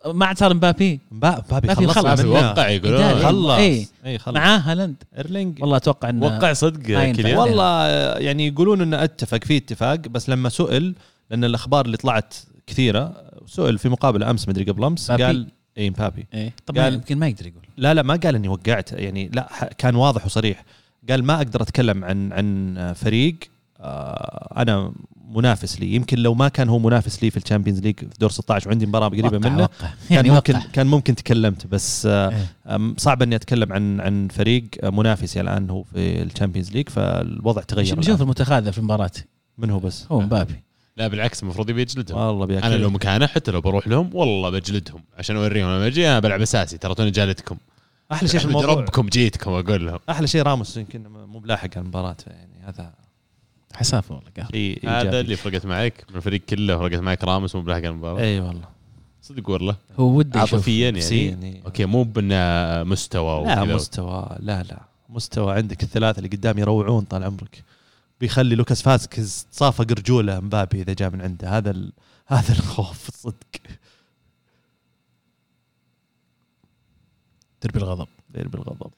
ما عاد صار مبابي مبابي مبابي خلص خلص. في منه. وقع يقولون. خلص. إي خلص معاه هالاند ايرلينج والله أتوقع إنه وقع صدق. كيليان والله. يعني يقولون إنه أتفق في اتفاق بس لما سئل لأن الأخبار اللي طلعت كثيرة سئل في مقابله أمس مدري قبل أمس مبابي. قال إي مبابي إيه طبعا قال- يمكن ما يقدر يقول لا لا ما قال إني وقعت يعني لا كان واضح وصريح قال ما أقدر أتكلم عن عن فريق آه، أنا منافس لي. يمكن لو ما كان هو منافس لي في ال Champions League في دور 16 وعندي مباراة قريبة وقع منه. وقع. كان يعني ممكن وقع. كان ممكن تكلمت بس آه، إيه. صعب إني أتكلم عن عن فريق منافسي الآن هو في ال Champions League فالوضع تغير نشوف الآن. المتخاذل في المباراة؟ من هو بس؟ هو مبابي. لا بالعكس المفروض يبي يجلدهم. والله بياكل. أنا لو مكانه حتى لو بروح لهم والله بجلدهم. عشان أوريهم لما أجي أنا بلعب أساسي ترى توني جالدكم. أحلى شيء في احمد الموضوع. ربكم جيتكم أقول لهم. أحلى شيء راموس يمكن مو بلاحق على المباراة يعني هذا حسافه والله قهر شيء هذا اللي فرقت معك. من الفريق كله فرقت معك راموس مو بلاحق المباراة. إي والله. صدق والله. هو يشوف. عاطفيا يعني؟ إيه. okay مو بإنه مستوى لا. مستوى لا لا. مستوى عندك الثلاثة اللي قدام يروعون طال عمرك. بيخلي لوكاس فاسكيز تصافق رجوله مبابي إذا جاء من عنده. هذا ال... هذا الخوف صدق. ديربي الغضب. ديربي الغضب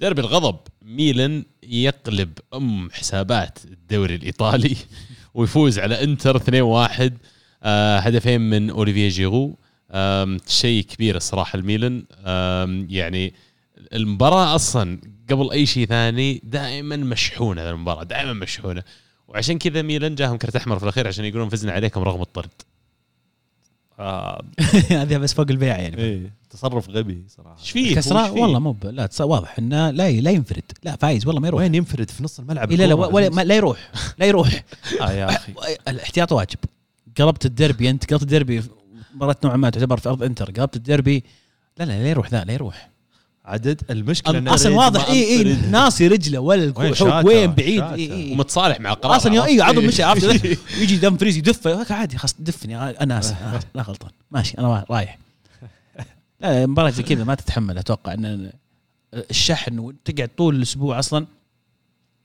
ديربي الغضب. ميلان يقلب أم حسابات الدوري الإيطالي ويفوز على إنتر 2-1 آه هدفين من اوليفيه جيرو. شيء كبير الصراحة الميلان يعني المباراة أصلا قبل أي شيء ثاني دائما مشحونة المباراة دائما مشحونة. وعشان كذا ميلان جاهم كرت أحمر في الأخير عشان يقولون فزنا عليكم رغم الطرد. آه هذا بس فوق البيع يعني. إيه تصرف غبي صراحة. إيش فيه؟ كسرة فيه؟ والله مو لا واضح إنه لا لا ينفرد. لا فايز والله ما يروح. وين ينفرد؟ في نص الملعب إيه لا لا؟ ولا ما لا يروح. لا يروح. آه يا أخي. الاحتياط واجب. قلبت الديربي أنت قلبت الديربي مباراة نوعا ما تعتبر في أرض إنتر. قلبت الديربي لا لا لا يروح ذا لا يروح. عدد المشكلة إن أصلا واضح. اي اي أنفرد. ناصي رجله ولا شاته؟ وين بعيد. اي اي ومتصالح مع القرار أصلا؟ اي عضو إيه. مشي عرفت يجي دمفريز يدفه عادي خلاص دفني. أنا آسف لا غلطان. ماشي أنا رايح لا مباراة زي كذا ما تتحمل أتوقع إن الشحن وتقعد طول الأسبوع أصلا.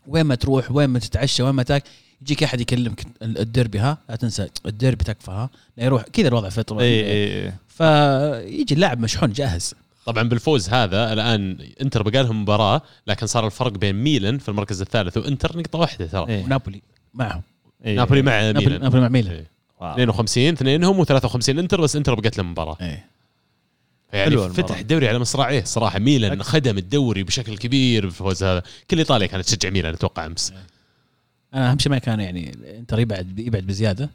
وين ما تروح وين ما تتعشى وين ما تاكل يجيك أحد يكلمك الديربي ها؟ لا تنسى الديربي تكفى ها؟ لا يروح كذا الوضع فتره اي اي اي فيجي اللاعب مشحون جاهز. طبعا بالفوز هذا الآن إنتر بقى لهم مباراة لكن صار الفرق بين ميلان في المركز الثالث وإنتر نقطة واحدة ترى إيه. ونابولي معهم إيه. نابولي مع نابولي ميلان نابولي مع ميلان إيه. wow. 52 اثنينهم و53 إنتر بس إنتر بقت لهم مباراة إيه يعني. فتح الدوري على مصراعيه صراحة ميلان. خدم الدوري بشكل كبير بالفوز هذا كل إيطاليا كانت تشجع ميلان أتوقع أمس أنا أهم شيء ما كان يعني إنتر يبعد يبعد بزيادة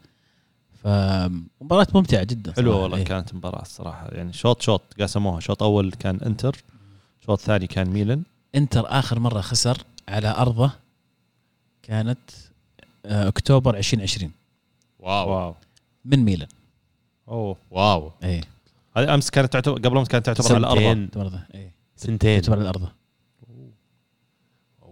فمباراة ممتعة جدا حلوة صراحة. والله إيه. كانت المباراه الصراحه يعني شوط شوط قسموها. شوط أول كان إنتر شوط ثاني كان ميلان. إنتر آخر مرة خسر على أرضه كانت آه، أكتوبر 2020 واو. واو. من ميلان. أوه واو. اي هذه أمس كانت تعتبر قبل أمس كانت تعتبر على الأرض. سنتين تعتبر اي سنتين. تعتبر على الأرض.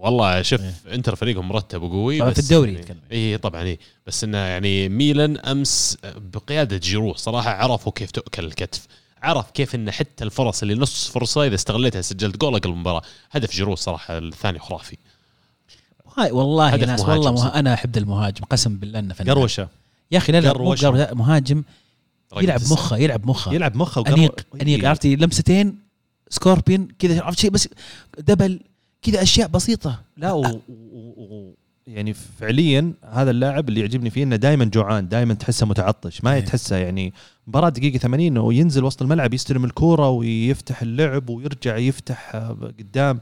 والله شوف انتر فريقهم مرتب وقوي طبعاً بس في الدوري يعني. اي طبعا اي بس إنه يعني ميلان أمس بقيادة جيرو صراحة عرفوا كيف تؤكل الكتف. عرف كيف إن حتى الفرص اللي نص فرصة إذا استغلتها سجلت جول قبل المباراه هدف جيرو صراحة الثاني خرافي. هاي والله ناس والله. مه... أنا أحب المهاجم قسم بالله إنه فنان. قروشة. يا أخي لا لا مهاجم يلعب. مخه يلعب مخه. يلعب مخه وقرو- أنيق إيه. انيق عرفتي؟ لمستين سكوربيون كذا عرفت شيء؟ بس دبل كذا أشياء بسيطة لا و... و... و... يعني فعليا هذا اللاعب اللي يعجبني فيه إنه دائما جوعان دائما تحسه متعطش ما إيه. تحسه يعني مباراة دقيقة 80 وينزل وسط الملعب يستلم الكورة ويفتح اللعب ويرجع يفتح آه، قدام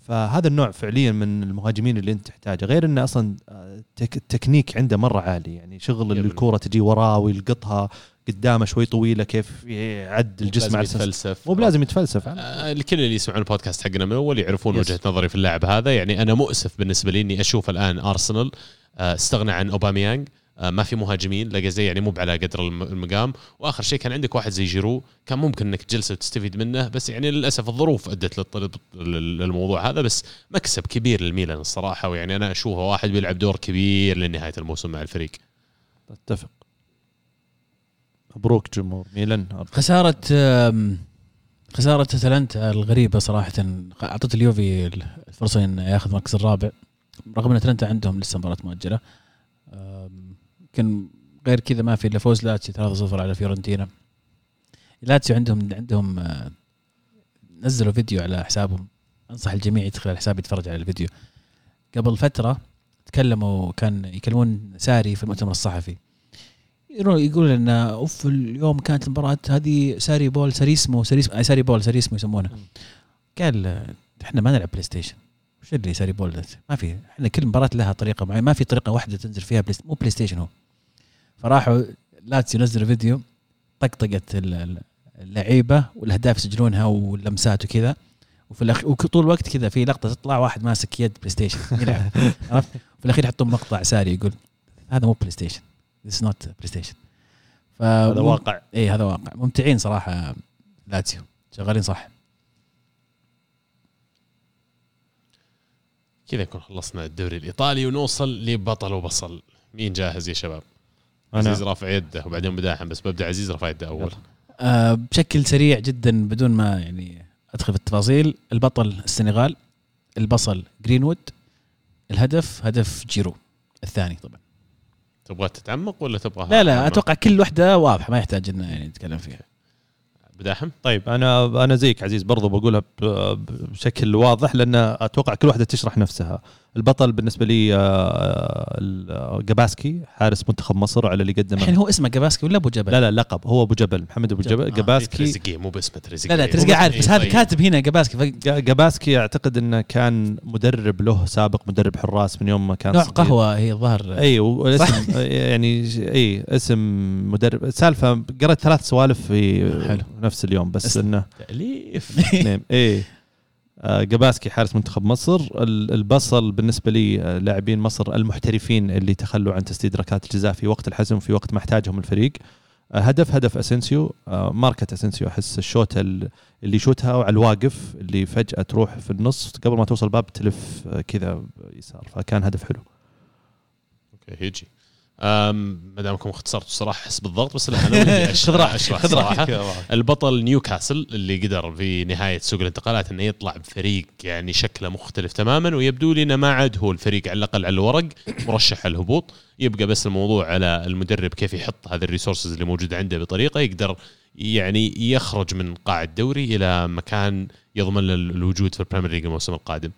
فهذا النوع فعليا من المهاجمين اللي أنت تحتاجه غير إنه أصلا آه، تك... التكنيك عنده مرة عالي يعني شغل اللي. الكورة تجي وراه ويلقطها قدامه شوي طويلة كيف يعد الجسم على أساس- يتفلسف. مو بلازم يتفلسف. آه، الكل اللي يسمعون البودكاست حقنا من أول يعرفون yes. وجهة نظري في اللاعب هذا. يعني أنا مؤسف بالنسبة لي إني أشوف الآن أرسنال آه، استغنى عن اوباميانج آه، ما في مهاجمين. لقى زي يعني مو على قدر الم- المقام. وآخر شيء كان عندك واحد زي جيرو. كان ممكن إنك تجلسه وتستفيد منه بس يعني للأسف الظروف أدت للموضوع هذا. بس مكسب كبير للميلان الصراحة. ويعني أنا أشوفه واحد بيلعب دور كبير لنهاية الموسم مع الفريق. أتفق. مبروك جمهور ميلان. خسارة خسارة أتلانتا الغريبة صراحة أعطت اليوفي الفرصة إنه ياخذ المركز الرابع. رغم إن أتلانتا عندهم لسه مباراة مؤجلة يمكن غير كذا ما في إلا فوز لاتسيو 3-0 على فيورنتينا. لاتسيو عندهم عندهم آه، نزلوا فيديو على حسابهم. أنصح الجميع يدخل على الحساب يتفرج على الفيديو. قبل فترة تكلموا كان يكلمون ساري في المؤتمر الصحفي. يقول إن أوف اليوم كانت المباراه هذه ساري ball ساريسمو ساريسمو آه، ساري ball ساريسمو يسمونه. قال إحنا ما نلعب بلاي ستيشن وش اللي ساري ball ده؟ ما في إحنا كل مباراة لها طريقة معينه ما في طريقة واحدة تنزل فيها play مو بلاي ستيشن هو. فراحوا لاتسيو نزلوا فيديو ال- اللعيبة والأهداف يسجلونها واللمسات وكذا. وفي الاخير وطول الوقت كذا في لقطة تطلع واحد ماسك يد بلاي ستيشن يلعب عرفت؟ في الأخير يحطون مقطع ساري يقول هذا مو بلاي ستيشن this not بلاي ستيشن هذا واقع. اي هذا واقع. ممتعين صراحة لاتسيو شغالين صح. كذا نكون خلصنا الدوري الإيطالي ونوصل لبطل وبصل. مين جاهز يا شباب؟ عزيز أنا رافع يده وبعدين بزاحم بس ببدأ عزيز رفع يده أول. آه بشكل سريع جدا بدون ما يعني أدخل في التفاصيل. البطل السنغال البصل جرينوود الهدف هدف جيرو الثاني طبعا. تبغى تتعمق ولا تبغى لا لا أتوقع كل واحدة واضحة ما يحتاج ان يعني نتكلم فيها. بداحم طيب أنا أنا زيك عزيز برضو بقولها ب- بشكل واضح لأن أتوقع كل واحدة تشرح نفسها. البطل بالنسبة لي آه، آه، جاباسكي حارس منتخب مصر على اللي قدمه الحين هو اسمه جاباسكي ولا أبو جبل؟ لا لا لقب هو أبو جبل محمد أبو جبل آه. جاباسكي تريزيجيه مو باسمه تريزيجيه لا لا تريزيجيه عارف بس هذا طيب. كاتب هنا جاباسكي جاباسكي أعتقد إنه كان مدرب له سابق مدرب حراس من يوم ما كان نوع صغير. قهوة هي الظاهر أي والاسم يعني اي اسم مدرب سالفة قرأت ثلاث سوالف في حلو. نفس اليوم بس. إنه تأليف اي آه، جاباسكي حارس منتخب مصر. ال- البصل بالنسبة لي آه، لاعبين مصر المحترفين اللي تخلوا عن تسديد ركلات الجزاء في وقت الحزم في وقت ما احتاجهم الفريق. آه، هدف هدف اسنسيو ماركو اسنسيو أحس ال shot ال- اللي يشوتها وعلى الواقف اللي فجأة تروح في النص قبل ما توصل باب تلف كذا يسار. فكان هدف حلو. okay هيجي. ما دامكم اختصرتوا الصراحه أحس بالضغط بس لا أنا ودي اشرح أشرح صراحة. البطل نيوكاسل اللي قدر في نهاية سوق الانتقالات إنه يطلع بفريق يعني شكله مختلف تماما ويبدو لي إنه ما عاد هو الفريق على الأقل على الورق مرشح على الهبوط. يبقى بس الموضوع على المدرب كيف يحط هذه ال resources اللي موجودة عنده بطريقة يقدر يعني يخرج من قاع الدوري إلى مكان يضمن له الوجود في البريمير ليج الموسم القادم.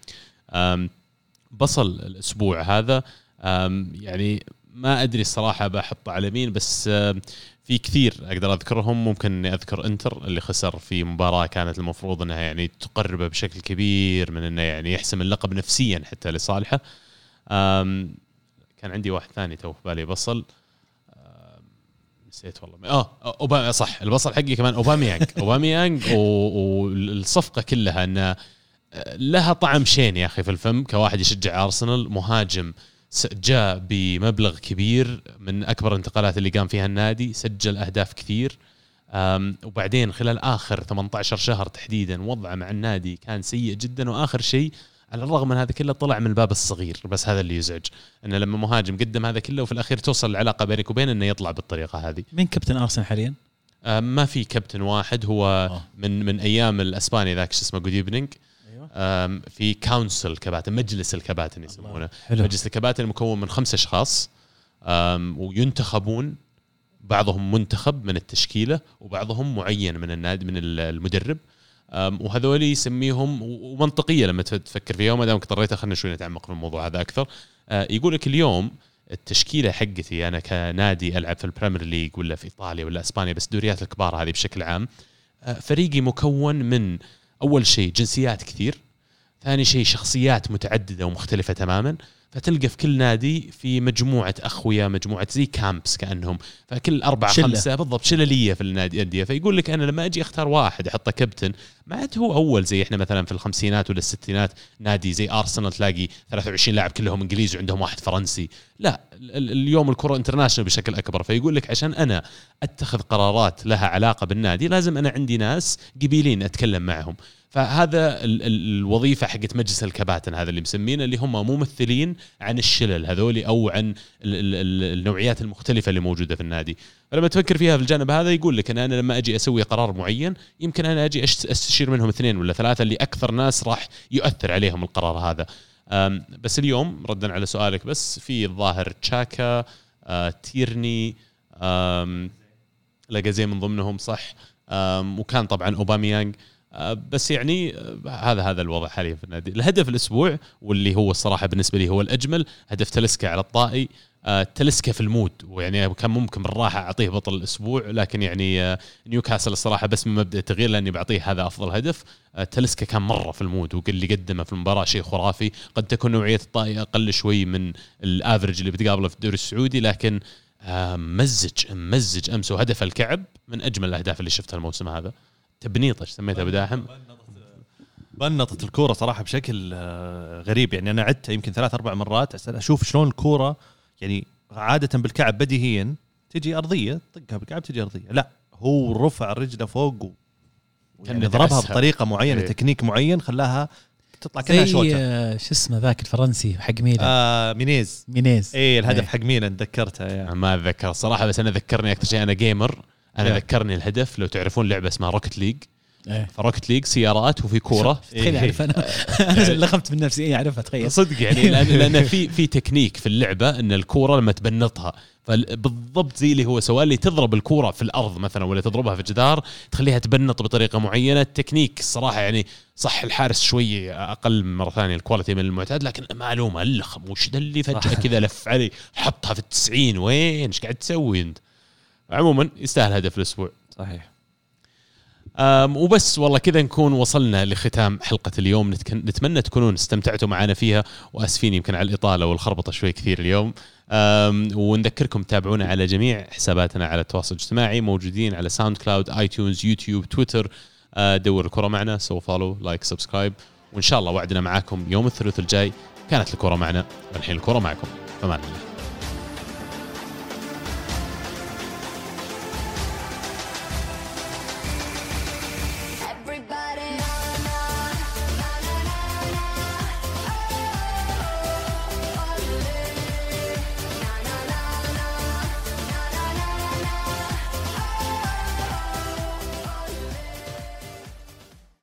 بصل الأسبوع هذا يعني ما أدري الصراحة بحطه على مين بس أم، في كثير أقدر أذكرهم. ممكن إني أذكر إنتر اللي خسر في مباراة كانت المفروض إنها يعني تقربه بشكل كبير من إنه يعني يحسم اللقب نفسيا حتى لصالحه. كان عندي واحد ثاني توه في بالي بصل. نسيت والله. آه اوباما صح البصل حقي كمان اوباميانج اوباميانج والصفقة كلها إنه لها طعم شين يا أخي في الفم كواحد يشجع أرسنال مهاجم س- جاء بمبلغ كبير من أكبر الانتقالات اللي قام فيها النادي سجل أهداف كثير وبعدين خلال آخر 18 شهر تحديدا وضعه مع النادي كان سيء جدا وآخر شيء على الرغم من هذا كله طلع من الباب الصغير بس هذا اللي يزعج إنه لما مهاجم قدم هذا كله وفي الأخير توصل العلاقة بينك وبينه إنه يطلع بالطريقة هذه مين كابتن أرسنال حاليا؟ أم، ما في كابتن واحد هو آه. من من أيام الأسباني ذاك شو اسمه جود ايفنينج في كونسل كباتن مجلس الكباتن يسمونه. مجلس الكباتن مكون من خمسة أشخاص وينتخبون بعضهم منتخب من التشكيلة وبعضهم معين من النادي من ال- المدرب. وهذول يسميهم ومنطقية لما تف- تفكر فيها. وما دامك اضطريت خلينا شوي نتعمق في الموضوع هذا أكثر. أه، يقول لك اليوم التشكيلة حقتي أنا كنادي ألعب في البريمير ليج ولا في إيطاليا ولا إسبانيا بس الدوريات الكبار هذه بشكل عام. أه، فريقي مكون من أول شيء جنسيات كثير ثاني شيء شخصيات متعددة ومختلفة تماما فتلقى في كل نادي في مجموعة أخويا مجموعة زي camps كأنهم. فكل أربعة شلة. خمسة بالضبط شلليه في النادي الأندية. فيقول لك أنا لما أجي أختار واحد أحطه كابتن ما عاد هو أول زي إحنا مثلا في الخمسينات ولا الستينات نادي زي أرسنال تلاقي 23 لاعب كلهم إنجليزي وعندهم واحد فرنسي. لا ال- ال- اليوم الكرة انترناشونال بشكل أكبر. فيقول لك عشان أنا أتخذ قرارات لها علاقة بالنادي لازم أنا عندي ناس قبيلين أتكلم معهم. فهذا ال- ال- الوظيفة حقت مجلس الكباتن هذا اللي مسمينه اللي هم ممثلين عن الشلل هذولي أو عن ال- ال- ال- النوعيات المختلفة اللي موجودة في النادي. فلما تفكر فيها في الجانب هذا يقول لك إن أنا لما أجي أسوي قرار معين يمكن أنا أجي أستشير منهم اثنين ولا ثلاثة اللي أكثر ناس راح يؤثر عليهم القرار هذا. بس اليوم ردا على سؤالك بس في الظاهر تشاكا آه، تيرني لاجازي من ضمنهم صح؟ وكان طبعا اوباميانج بس يعني أه، هذا هذا الوضع حاليا في النادي. الهدف الأسبوع واللي هو الصراحه بالنسبة لي هو الأجمل هدف تلسكا على الطائي. أه، تلسكا في ال mood ويعني كان ممكن بالراحة أعطيه بطل الأسبوع لكن يعني نيوكاسل الصراحة بس من مبدأ التغيير لأني بعطيه هذا أفضل هدف. تلسكا كان مرة في ال mood واللي قدمه في المباراة شيء خرافي. قد تكون نوعية الطائي أقل شوي من ال average اللي بتقابله في الدوري السعودي لكن آه، مزج مزج أمس وهدف الكعب من أجمل الأهداف اللي شفتها الموسم هذا. تبنيطة إيش سميتها بداحم؟ بنطت الكورة صراحة بشكل آه، غريب. يعني أنا عدتها يمكن ثلاث أربع مرات عشان أشوف شلون الكورة يعني عادة بالكعب بديهيا تجي أرضية طقها بالكعب تجي أرضية. لا هو رفع رجله فوق و كان يعني ضربها. بطريقة معينة إيه. تكنيك معين خلاها تطلع كأنها زي شوطه آه، شو اسمه ذاك الفرنسي حق ميلان. آه مينيز. مينيز. إيه الهدف إيه. حق ميلان تذكرته يعني. ما أتذكر صراحة بس أنا ذكرني أكثر شيء أنا gamer. أنا. ذكرني الهدف لو تعرفون لعبة اسمها Rocket League إيه. ف Rocket League سيارات وفي كورة. تخيل إيه. أعرف أنا. أنا لخمت من نفسي. اي أعرفها تخيل. صدق يعني لأن لأن في في تكنيك في اللعبة إن الكورة لما تبنطها. فبالضبط زي اللي هو سواه اللي تضرب الكورة في الأرض مثلا ولا تضربها في الجدار تخليها تبنط بطريقة معينة. التكنيك الصراحة يعني صح الحارس شوي أقل مرة ثانية ال quality من المعتاد لكن معلومة اللخم وش ذا اللي فجأة كذا لف علي؟ حطها في التسعين وين؟ إيش قاعد تسوي أنت؟ عموما يستاهل هدف الأسبوع. صحيح. وبس والله كذا نكون وصلنا لختام حلقة اليوم. نتمنى تكونون استمتعتوا معنا فيها وآسفين يمكن على الإطالة والخربطة شوي كثير اليوم. ونذكركم تتابعونا على جميع حساباتنا على التواصل الاجتماعي موجودين على SoundCloud iTunes يوتيوب تويتر دور الكرة معنا so follow like subscribe وإن شاء الله وعدنا معاكم يوم الثلاثاء الجاي. كانت الكرة معنا والحين الكرة معكم. فمان الله.